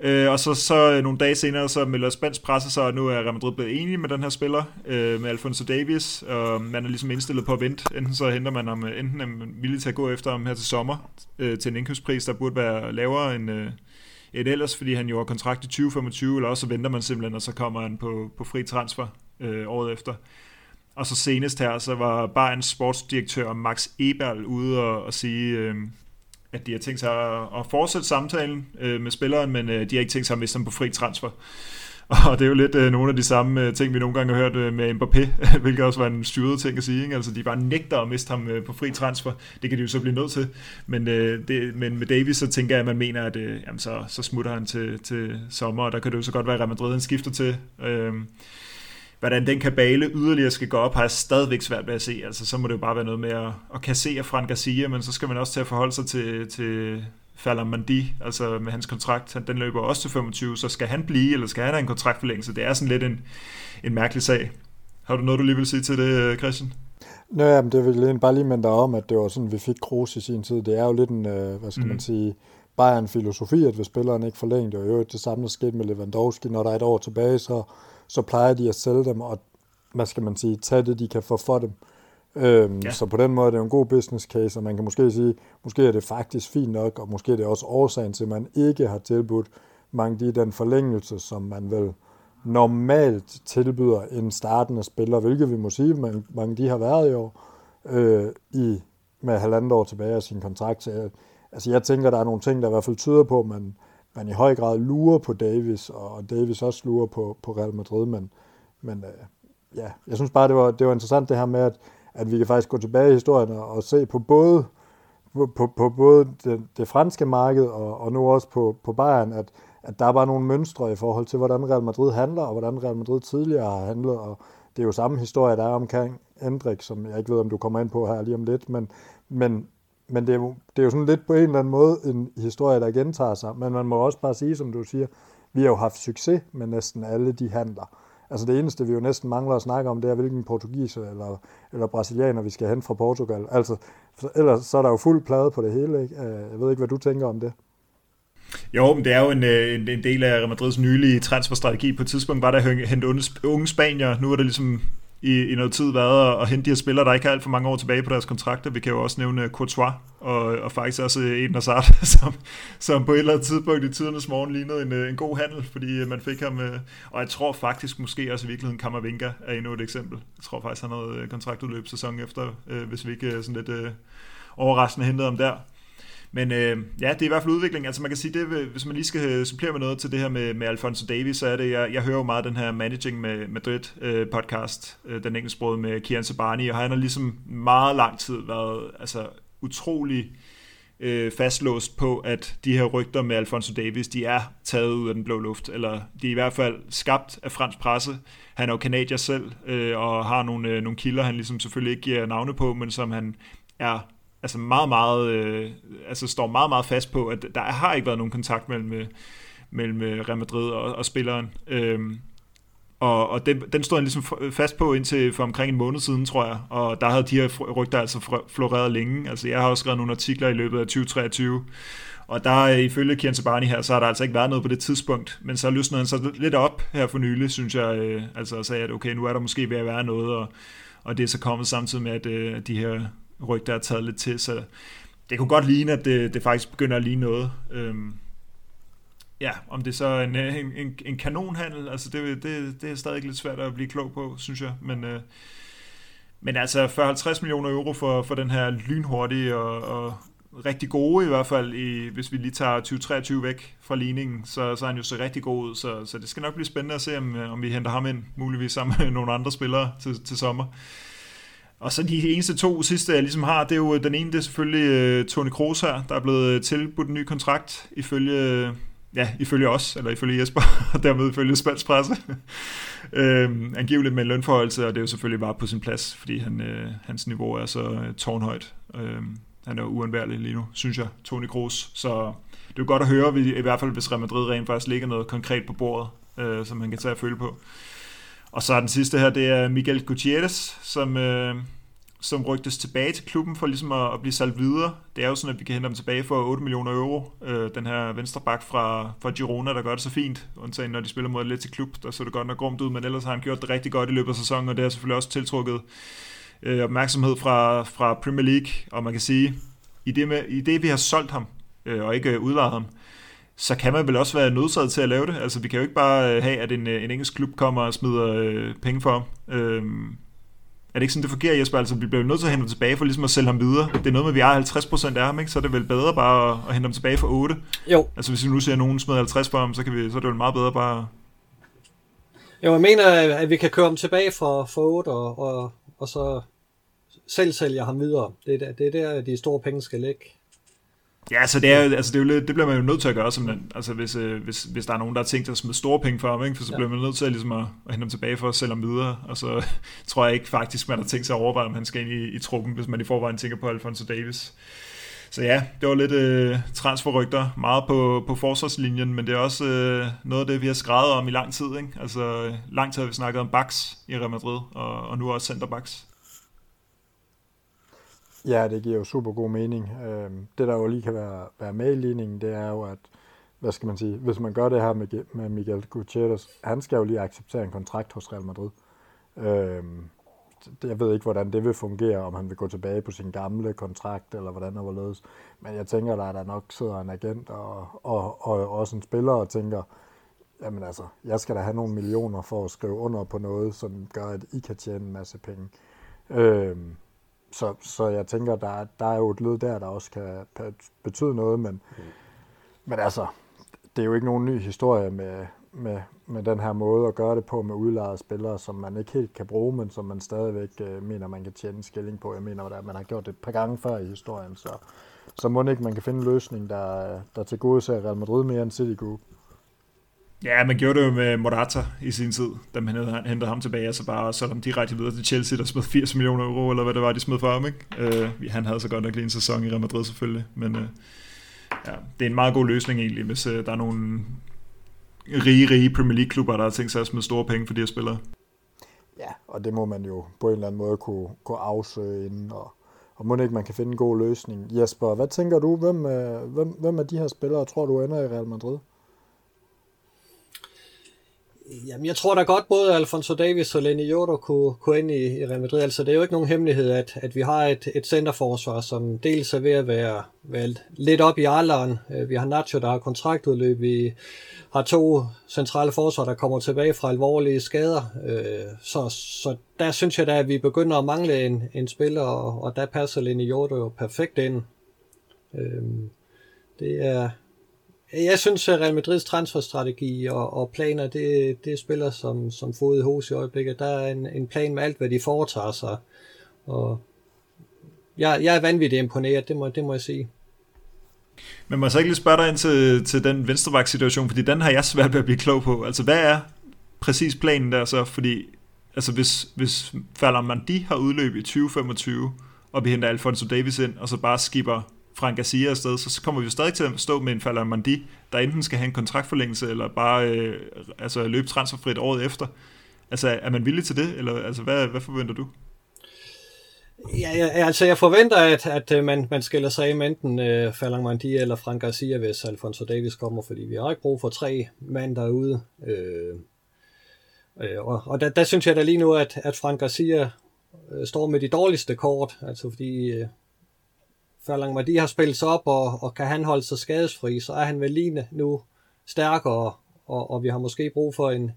Øh, og så, så øh, nogle dage senere, så melder spansk presse så, og nu er Real Madrid blevet enige med den her spiller, øh, med Alfonso Davies, og man er ligesom indstillet på at vente. Enten så henter man ham, enten er man villig til at gå efter ham her til sommer, øh, til en indkøbspris, der burde være lavere end, øh, end ellers, fordi han jo har kontrakt i 2025, eller også så venter man simpelthen, og så kommer han på, på fri transfer øh, året efter. Og så senest her, så var Bayerns sportsdirektør Max Eberl ude og, og sige, øh, at de har tænkt sig at, fortsætte samtalen øh, med spilleren, men øh, de har ikke tænkt sig at miste ham på fri transfer. Og det er jo lidt øh, nogle af de samme øh, ting, vi nogle gange har hørt øh, med Mbappé, hvilket også var en styret ting at sige. Ikke? Altså, de bare nægter at miste ham øh, på fri transfer. Det kan de jo så blive nødt til. Men, øh, det, men med Davis, så tænker jeg, at man mener, at øh, jamen, så, så smutter han til, til sommer, og der kan det jo så godt være, at Real Madrid han skifter til. Øh, hvordan den kabale yderligere skal gå op, har jeg stadigvæk svært ved at se. Altså, så må det jo bare være noget med at, at kassere Fran Garcia, men så skal man også til at forholde sig til, til Fallon Mandi, altså med hans kontrakt, den løber også til 25, så skal han blive, eller skal han have en kontraktforlængelse? Det er sådan lidt en, en mærkelig sag. Har du noget, du lige vil sige til det, Christian? Nå, ja, men det vil bare lige minde om, at det var sådan, vi fik Kroos i sin tid. Det er jo lidt en, øh, hvad skal mm. man sige, Bayern-filosofi, at hvis spilleren ikke forlænger det, og jo det samme der skete med Lewandowski, når der er et år tilbage, så, så plejer de at sælge dem, og hvad skal man sige, tage det, de kan få for dem. Øhm, ja. Så på den måde er det en god business case, og man kan måske sige, måske er det faktisk fint nok, og måske er det også årsagen til, at man ikke har tilbudt mange de den forlængelse, som man vel normalt tilbyder en startende spiller, hvilket vi må sige, man, mange de har været i år, øh, i, med halvandet år tilbage af sin kontrakt. Så jeg, altså jeg tænker, der er nogle ting, der i hvert fald tyder på, at man, man i høj grad lurer på Davis, og Davis også lurer på, på Real Madrid, men, men øh, ja, jeg synes bare, det var, det var interessant det her med, at at vi kan faktisk gå tilbage i historien og, og se på både, på, på, på både det, det franske marked og, og nu også på, på Bayern, at, at der er bare nogle mønstre i forhold til, hvordan Real Madrid handler, og hvordan Real Madrid tidligere har handlet, og det er jo samme historie, der er omkring Endrik, som jeg ikke ved, om du kommer ind på her lige om lidt, men, men, men det, er jo, det er jo sådan lidt på en eller anden måde en historie, der gentager sig, men man må også bare sige, som du siger, vi har jo haft succes med næsten alle de handler. Altså det eneste, vi jo næsten mangler at snakke om, det er, hvilken portugiser eller, eller brasilianer, vi skal hen fra Portugal. Altså, ellers så er der jo fuld plade på det hele. Ikke? Øh, jeg ved ikke, hvad du tænker om det. Jo, men det er jo en, øh, en, en del af Real Madrids nylige transferstrategi. På et tidspunkt var der at hente unge spanier. Nu er det ligesom i, i noget tid været at hente de her spillere, der ikke har alt for mange år tilbage på deres kontrakter. Vi kan jo også nævne uh, Courtois, og, og faktisk også uh, Eden Hazard, som, som på et eller andet tidspunkt i tidernes morgen lignede en, uh, en god handel, fordi man fik ham, og jeg tror faktisk måske også i virkeligheden Kammervinga er endnu et eksempel. Jeg tror faktisk, han havde kontraktudløb sæson efter, hvis vi ikke sådan lidt overraskende hentede ham der. Men øh, ja, det er i hvert fald udvikling. Altså man kan sige, det, hvis man lige skal øh, supplere med noget til det her med, med Alfonso Davies, så er det, jeg, jeg hører jo meget den her Managing med Madrid øh, podcast, øh, den engelsksprogede med Kian Sabani, og han har ligesom meget lang tid været altså, utrolig øh, fastlåst på, at de her rygter med Alfonso Davis, de er taget ud af den blå luft, eller de er i hvert fald skabt af fransk presse. Han er jo kanadier selv, øh, og har nogle, øh, nogle kilder, han ligesom selvfølgelig ikke giver navne på, men som han er altså meget, meget, øh, altså står meget, meget fast på, at der har ikke været nogen kontakt mellem, øh, mellem øh, Real Madrid og, og spilleren. Øhm, og, og den, den stod han ligesom fast på indtil for omkring en måned siden, tror jeg. Og der havde de her rygter altså floreret længe. Altså jeg har også skrevet nogle artikler i løbet af 2023, og der øh, ifølge Kian Sabani her, så har der altså ikke været noget på det tidspunkt. Men så løsnede han så lidt op her for nylig, synes jeg. Øh, altså sagde, at okay, nu er der måske ved at være noget, og, og det er så kommet samtidig med, at øh, de her rygter er taget lidt til, så det kunne godt ligne, at det, det faktisk begynder at ligne noget. Øhm, ja, om det så er en, øh, en, en, en kanonhandel, altså det, det, det er stadig lidt svært at blive klog på, synes jeg, men... Øh, men altså 40-50 millioner euro for, for den her lynhurtige og, og rigtig gode i hvert fald, i, hvis vi lige tager 2023 væk fra ligningen, så, så er han jo så rigtig god ud, så, så det skal nok blive spændende at se, om, øh, om vi henter ham ind, muligvis sammen med nogle andre spillere til, til sommer. Og så de eneste to sidste, jeg ligesom har, det er jo øh, den ene, det er selvfølgelig uh, Kroos her, der er blevet øh, tilbudt en ny kontrakt, ifølge, ja, ifølge os, eller ifølge Jesper, og dermed ifølge spansk presse. øhm, angiveligt med en lønforholdelse, og det er jo selvfølgelig bare på sin plads, fordi han, øh, hans niveau er så tårnhøjt. Øhm, han er jo uundværlig lige nu, synes jeg, Tony Kroos. Så det er jo godt at høre, i hvert fald hvis Real Madrid rent faktisk ligger noget konkret på bordet, øh, som man kan tage at føle på. Og så er den sidste her, det er Miguel Gutierrez, som, øh, som rygtes tilbage til klubben for ligesom at, at blive salgt videre. Det er jo sådan, at vi kan hente ham tilbage for 8 millioner euro. Øh, den her venstreback fra, fra Girona, der gør det så fint. Undtagen når de spiller mod lidt til klub, der så det godt nok grumt ud, men ellers har han gjort det rigtig godt i løbet af sæsonen, og det har selvfølgelig også tiltrukket øh, opmærksomhed fra, fra Premier League. Og man kan sige, i det, med, i det vi har solgt ham, øh, og ikke øh, udlejet ham, så kan man vel også være nødsaget til at lave det. Altså, vi kan jo ikke bare øh, have, at en, øh, en engelsk klub kommer og smider øh, penge for ham. Øhm, er det ikke sådan, det fungerer, Jesper? Altså, vi bliver nødt til at hente ham tilbage for ligesom at sælge ham videre. Det er noget med, at vi har 50% af ham, ikke? så er det vel bedre bare at, at hente ham tilbage for 8. Jo. Altså, hvis vi nu ser, at nogen smider 50 for ham, så, kan vi, så er det vel meget bedre bare Jo, jeg mener, at vi kan køre ham tilbage for, for 8 og, og, og så selv sælger ham videre. Det er, der, det er der, de store penge skal ligge. Ja, så det, er, altså det, er jo lidt, det bliver man jo nødt til at gøre, simpelthen. Altså hvis, øh, hvis, hvis der er nogen, der har tænkt sig at smide store penge for ham, ikke? for så ja. bliver man nødt til at, ligesom at, at hente ham tilbage for at sælge ham videre. Og så tror jeg ikke faktisk, man har tænkt sig at overveje, om han skal ind i, i truppen, hvis man i forvejen tænker på Alfonso Davis. Så ja, det var lidt øh, transferrygter, meget på, på forsvarslinjen, men det er også øh, noget af det, vi har skrevet om i lang tid. Ikke? Altså lang tid har vi snakket om backs i Real Madrid, og, og nu også centerbacks. Ja, det giver jo super god mening. Øhm, det, der jo lige kan være, være med i ligningen, det er jo, at hvad skal man sige, hvis man gør det her med, med Miguel Gutierrez, han skal jo lige acceptere en kontrakt hos Real Madrid. Øhm, jeg ved ikke, hvordan det vil fungere, om han vil gå tilbage på sin gamle kontrakt, eller hvordan og hvorledes. Men jeg tænker, der er der nok sidder en agent og, og, og også en spiller og tænker, jamen altså, jeg skal da have nogle millioner for at skrive under på noget, som gør, at I kan tjene en masse penge. Øhm, så, så jeg tænker, der, der er jo et led der, der også kan betyde noget, men, mm. men altså, det er jo ikke nogen ny historie med, med, med den her måde at gøre det på med udlejede spillere, som man ikke helt kan bruge, men som man stadigvæk øh, mener, man kan tjene skilling på. Jeg mener, at man har gjort det et par gange før i historien, så, så må ikke man kan finde en løsning, der, der til gode ser Real Madrid mere end City Group. Ja, man gjorde det jo med Morata i sin tid, da man hentede ham tilbage, og så bare så ham direkte videre til Chelsea, der smed 80 millioner euro, eller hvad det var, de smed for ham, ikke? Øh, han havde så godt nok lige en sæson i Real Madrid selvfølgelig, men øh, ja, det er en meget god løsning egentlig, hvis øh, der er nogle rige, rige Premier League-klubber, der har tænkt sig at smide store penge for de her spillere. Ja, og det må man jo på en eller anden måde kunne, kunne afsøge inden, og, og må ikke man kan finde en god løsning. Jesper, hvad tænker du, hvem, øh, hvem, hvem af de her spillere tror du ender i Real Madrid? Jamen, jeg tror da godt, både Alfonso Davis og Lenny Jordo kunne, kunne ind i, i Real Madrid. Altså, det er jo ikke nogen hemmelighed, at, at vi har et, et centerforsvar, som dels er ved at være, være lidt op i alderen. Øh, vi har Nacho, der har kontraktudløb. Vi har to centrale forsvar, der kommer tilbage fra alvorlige skader. Øh, så, så der synes jeg da, at vi begynder at mangle en, en spiller, og, og der passer Lenny Jordo jo perfekt ind. Øh, det er, jeg synes, at Real Madrids transferstrategi og, og planer, det, det spiller som, som fod i hos i øjeblikket. Der er en, en plan med alt, hvad de foretager sig. Og jeg, jeg er vanvittigt imponeret, det må, det må jeg sige. Men må jeg så ikke lige spørge dig ind til, til den venstreback-situation, fordi den har jeg svært ved at blive klog på. Altså, hvad er præcis planen der så? Fordi altså, hvis, hvis Falder Mandi har udløb i 2025, og vi henter Alfonso Davis ind, og så bare skipper Frank Garcia afsted, så kommer vi jo stadig til at stå med en Falder Mandi, der enten skal have en kontraktforlængelse, eller bare øh, altså løbe transferfrit året efter. Altså, er man villig til det, eller altså, hvad, hvad forventer du? Ja, ja, altså jeg forventer, at, at øh, man, man skiller sig af med enten øh, Falang Mandi eller Frank Garcia, hvis Alfonso Davis kommer, fordi vi har ikke brug for tre mand derude. Øh, øh, og og der, der synes jeg da lige nu, at, at Frank Garcia øh, står med de dårligste kort, altså fordi øh, Ferlang Madi har spillet sig op, og, og kan han holde sig skadesfri, så er han vel lige nu stærkere, og, og vi har måske brug for en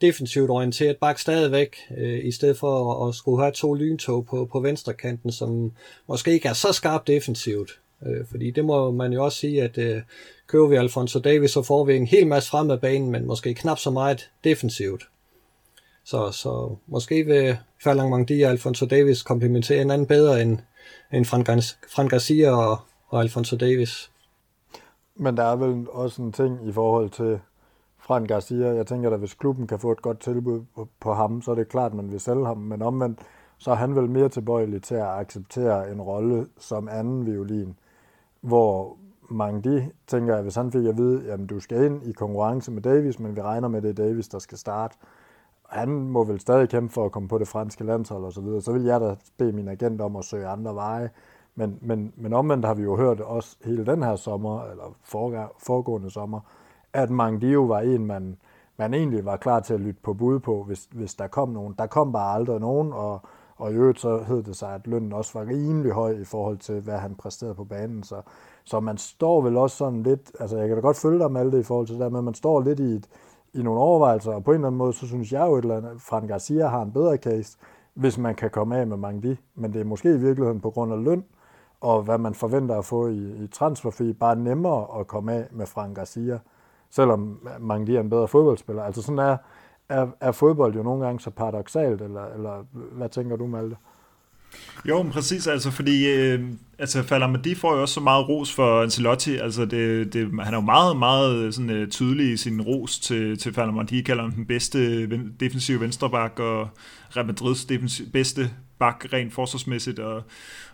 defensivt orienteret bak stadigvæk, øh, i stedet for at, at skulle have to lyntog på, på venstre kanten, som måske ikke er så skarpt defensivt. Øh, fordi det må man jo også sige, at øh, køber vi Alfonso Davis, så får vi en hel masse frem af banen, men måske knap så meget defensivt. Så, så måske vil Ferlang Mangdi og Alfonso Davis komplementere anden bedre end, end Frank Garcia og, og Alfonso Davis. Men der er vel også en ting i forhold til Frank Garcia. Jeg tænker, at hvis klubben kan få et godt tilbud på, på ham, så er det klart, at man vil sælge ham. Men omvendt, så er han vel mere tilbøjelig til at acceptere en rolle som anden violin, hvor Mangdi tænker, at hvis han fik at vide, at du skal ind i konkurrence med Davis, men vi regner med, at det er Davis, der skal starte, han må vel stadig kæmpe for at komme på det franske landshold og så videre, så vil jeg da bede min agent om at søge andre veje. Men, men, men omvendt har vi jo hørt også hele den her sommer, eller foregående sommer, at Mangdio var en, man, man egentlig var klar til at lytte på bud på, hvis, hvis der kom nogen. Der kom bare aldrig nogen, og, og i øvrigt så hed det sig, at lønnen også var rimelig høj i forhold til, hvad han præsterede på banen. Så, så man står vel også sådan lidt, altså jeg kan da godt følge dig med det i forhold til det der, men man står lidt i et, i nogle overvejelser, og på en eller anden måde, så synes jeg jo, at Fran Garcia har en bedre case, hvis man kan komme af med Mangdi, men det er måske i virkeligheden på grund af løn, og hvad man forventer at få i, i transferfee, bare nemmere at komme af med Frank Garcia, selvom Mangdi er en bedre fodboldspiller. Altså sådan er, er, er fodbold jo nogle gange så paradoxalt, eller, eller hvad tænker du, Malte? Jo, men præcis, altså fordi øh, altså Falamadi får jo også så meget ros for Ancelotti, altså det, det, han er jo meget, meget øh, sådan, øh, tydelig i sin ros til, til Falamadi, kalder ham den bedste defensive venstreback, og Real Madrids defensiv, bedste bak rent forsvarsmæssigt, og,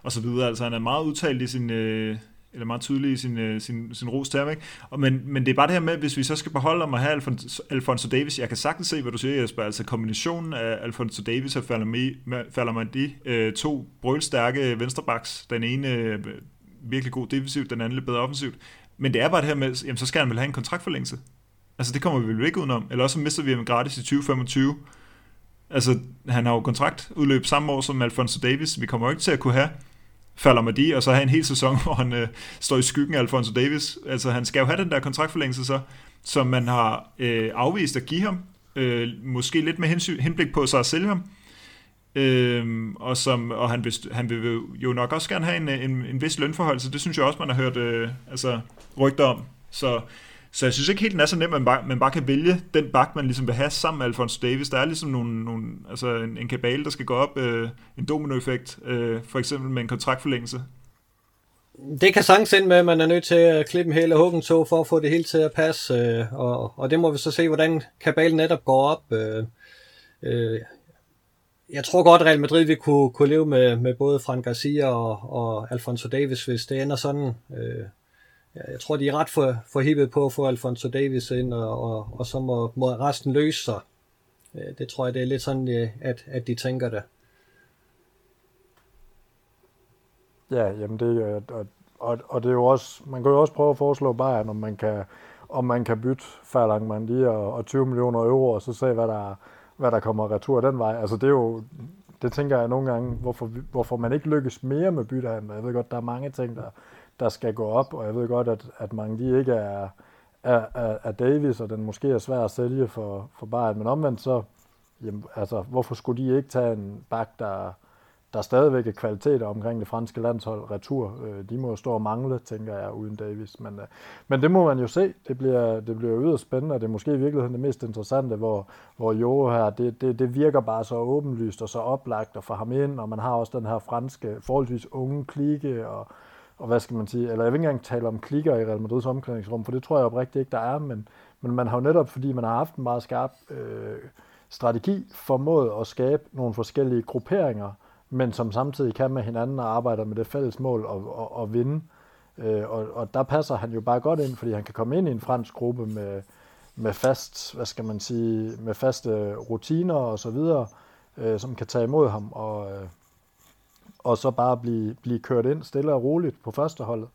og så videre, altså han er meget udtalt i sin, øh, eller meget tydelig i sin, øh, sin, sin ros til ham, ikke? Og, men, men det er bare det her med, hvis vi så skal beholde om at have Alfonso, Alfonso Davis, jeg kan sagtens se, hvad du siger, Jesper, altså kombinationen af Alfonso Davis og Falamandi, øh, to brølstærke venstrebacks, den ene øh, virkelig god defensivt, den anden lidt bedre offensivt, men det er bare det her med, jamen så skal han vel have en kontraktforlængelse. Altså det kommer vi vel ikke udenom, eller også mister vi ham gratis i 2025. Altså han har jo kontrakt udløb samme år som Alfonso Davis, vi kommer jo ikke til at kunne have falder med de, og så have en hel sæson, hvor han øh, står i skyggen af Alfonso Davis. Altså han skal jo have den der kontraktforlængelse så, som man har øh, afvist at give ham, øh, måske lidt med hensyn, henblik på så at sælge ham. Øh, og som, og han, vil, han vil jo nok også gerne have en, øh, en, en vis lønforhold, så det synes jeg også, man har hørt øh, altså, rygter om. Så så jeg synes ikke helt, den er så nem, at man bare, man bare kan vælge den bak, man ligesom vil have sammen med Alphonse Davis. Der er ligesom nogle, nogle, altså en, en kabale, der skal gå op, øh, en dominoeffekt, øh, for eksempel med en kontraktforlængelse. Det kan sagtens ind med, at man er nødt til at klippe en hele huggen så for at få det hele til at passe, øh, og, og det må vi så se, hvordan kabalen netop går op. Øh, øh, jeg tror godt, at Real Madrid vil kunne, kunne leve med, med både Fran Garcia og, og Alfonso Davis, hvis det ender sådan. Øh, ja, jeg tror, de er ret for, forhippet på at få Alfonso Davis ind, og, og, og så må, må resten løse sig. Det tror jeg, det er lidt sådan, øh, at, at de tænker det. Ja, jamen det, øh, og, og, og det er jo også, man kan jo også prøve at foreslå Bayern, om man kan, om man kan bytte Ferlang Mandi og, og 20 millioner euro, og så se, hvad der, hvad der kommer retur den vej. Altså det er jo, det tænker jeg nogle gange, hvorfor, hvorfor man ikke lykkes mere med byttehandel. Jeg ved godt, der er mange ting, der, der skal gå op, og jeg ved godt, at, at mange de ikke er, er, er, er Davis, og den måske er svær at sælge for, for Bayern, men omvendt så, jamen, altså, hvorfor skulle de ikke tage en bak, der, der stadigvæk er kvaliteter omkring det franske landshold retur. Øh, de må stå og mangle, tænker jeg, uden Davis. Men, øh, men det må man jo se. Det bliver, det bliver yderst spændende, og det er måske i virkeligheden det mest interessante, hvor, hvor Jo her, det, det, det virker bare så åbenlyst og så oplagt at få ham ind, og man har også den her franske, forholdsvis unge klike, og, og hvad skal man sige, eller jeg vil ikke engang tale om klikker i Real Madrids omklædningsrum, for det tror jeg oprigtigt ikke, der er, men, men man har jo netop, fordi man har haft en meget skarp øh, strategi, formået at skabe nogle forskellige grupperinger, men som samtidig kan med hinanden og arbejder med det fælles mål og, og, og vinde. Øh, og, og der passer han jo bare godt ind, fordi han kan komme ind i en fransk gruppe med, med fast, hvad skal man sige, med faste rutiner og så videre, øh, som kan tage imod ham og, øh, og så bare blive, blive kørt ind stille og roligt på førsteholdet.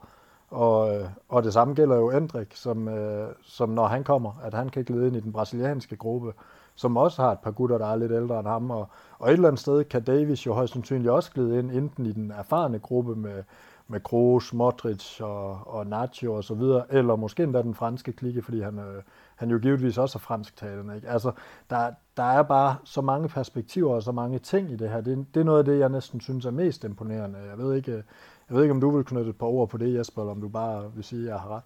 Og, øh, og det samme gælder jo Endrik, som, øh, som når han kommer, at han kan glide ind i den brasilianske gruppe, som også har et par gutter, der er lidt ældre end ham. Og, og et eller andet sted kan Davis jo højst sandsynligt også glide ind, enten i den erfarne gruppe med, med Kroos, Modric og, og Nacho og så videre, eller måske endda den franske klikke, fordi han, øh, han jo givetvis også er fransktalende. Ikke? Altså, der, der er bare så mange perspektiver og så mange ting i det her. Det, det er noget af det, jeg næsten synes er mest imponerende. Jeg ved ikke, jeg ved ikke om du vil knytte et par ord på det, Jesper, eller om du bare vil sige, at jeg har ret.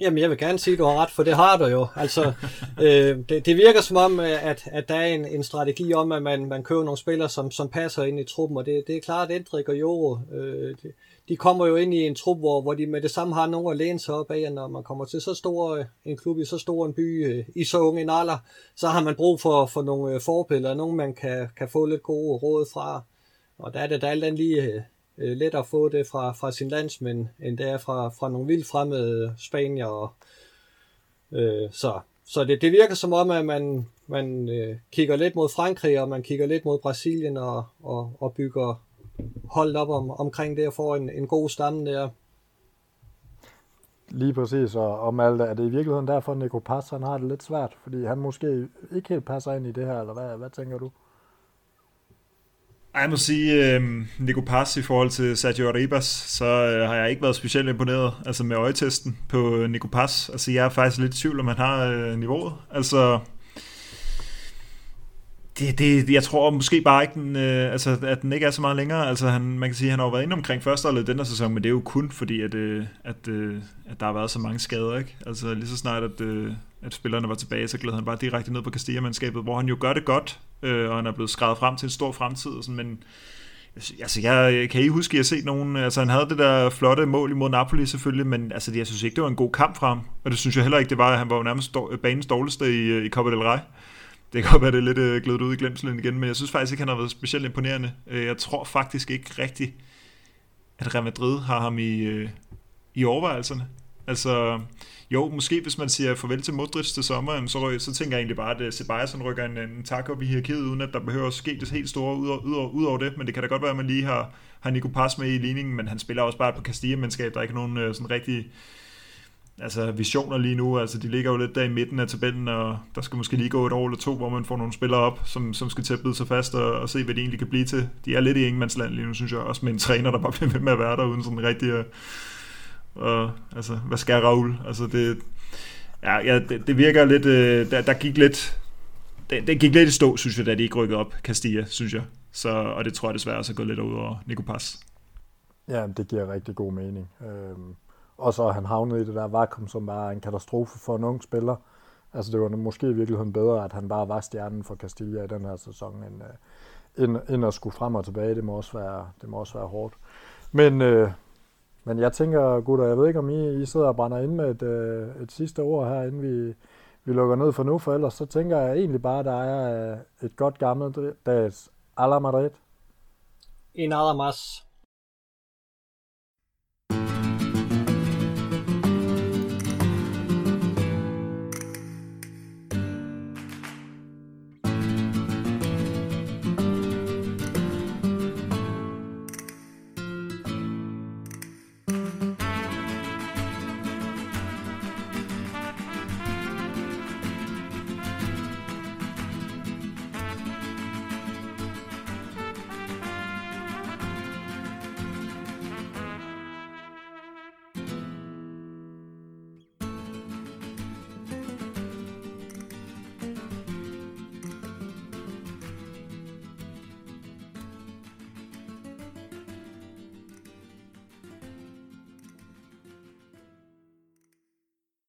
Jamen, jeg vil gerne sige, at du har ret, for det har du jo. Altså, øh, det, det virker som om, at, at der er en, en strategi om, at man, man køber nogle spillere, som, som passer ind i truppen, og det, det er klart, at Endrik og Joro, øh, de, de kommer jo ind i en trup, hvor, hvor de med det samme har nogen at læne sig op af, når man kommer til så stor øh, en klub i så stor en by, øh, i så unge en alder, så har man brug for, for nogle øh, forbilleder, nogen man kan, kan få lidt gode råd fra, og der er det da alt lige øh, Øh, let at få det fra, fra sin landsmænd, end det er fra, fra nogle vildt fremmede spanier. Og, øh, så så det, det virker som om, at man, man øh, kigger lidt mod Frankrig, og man kigger lidt mod Brasilien, og, og, og bygger holdt op om, omkring det og får en, en god stamme der. Lige præcis, og, og Malte, er det i virkeligheden derfor, at Nico Pass han har det lidt svært, fordi han måske ikke helt passer ind i det her, eller hvad, hvad tænker du? Jeg må sige, øh, Nico Pass i forhold til Sergio Arribas, så øh, har jeg ikke været specielt imponeret altså med øjetesten på Nico Pass. Altså jeg er faktisk lidt i tvivl, om han har øh, niveauet. Altså det, det, jeg tror måske bare ikke, den, øh, altså, at den ikke er så meget længere. Altså, han, man kan sige, at han har været inde omkring første i den sæson, men det er jo kun fordi, at, øh, at, øh, at der har været så mange skader. Ikke? Altså lige så snart, at, øh, at spillerne var tilbage, så glæder han bare direkte ned på Castilla-mandskabet, hvor han jo gør det godt, øh, og han er blevet skrevet frem til en stor fremtid. Og sådan, men Altså, jeg kan I huske, at jeg har set nogen... Altså, han havde det der flotte mål imod Napoli selvfølgelig, men altså, jeg synes ikke, det var en god kamp fra ham. Og det synes jeg heller ikke, det var. Han var jo nærmest banens dårligste i, øh, i Copa del Rey. Det kan godt være, det er lidt øh, glædet ud i glemselen igen, men jeg synes faktisk ikke, han har været specielt imponerende. Øh, jeg tror faktisk ikke rigtigt, at Real Madrid har ham i, øh, i overvejelserne. Altså, jo, måske hvis man siger farvel til Modric til sommer, så, så tænker jeg egentlig bare, at øh, Sebastian rykker en, en tak op i hierarkiet, uden at der behøver at ske det helt store ud over, ud, over, ud over det, men det kan da godt være, at man lige har, har Nico Pass med i ligningen, men han spiller også bare på Castilla-mandskab, der er ikke nogen øh, sådan rigtig altså visioner lige nu. Altså, de ligger jo lidt der i midten af tabellen, og der skal måske lige gå et år eller to, hvor man får nogle spillere op, som, som skal til at bide sig fast og, og se, hvad de egentlig kan blive til. De er lidt i ingenmandsland lige nu, synes jeg, også med en træner, der bare bliver ved med at være der, uden sådan rigtig at, og, altså, hvad skal Raul? Altså, det, ja, ja det, det virker lidt, øh, der, der gik lidt, det, det gik lidt i stå, synes jeg, da de ikke rykkede op, Castilla, synes jeg. Så, og det tror jeg desværre også er gået lidt ud over Nico Pass. Ja, det giver rigtig god mening. Øhm, og så han havnet i det der vakuum, som var en katastrofe for en ung spiller. Altså det var måske i virkeligheden bedre, at han bare var stjernen for Castilla i den her sæson, end, øh, end, end at skulle frem og tilbage. Det må også være, det må også være hårdt. Men, øh, men jeg tænker, gutter, jeg ved ikke, om I, I sidder og brænder ind med et, øh, et sidste ord her, inden vi, vi lukker ned for nu, for ellers så tænker jeg egentlig bare, at der er øh, et godt gammelt dags Ala Madrid. En nada más.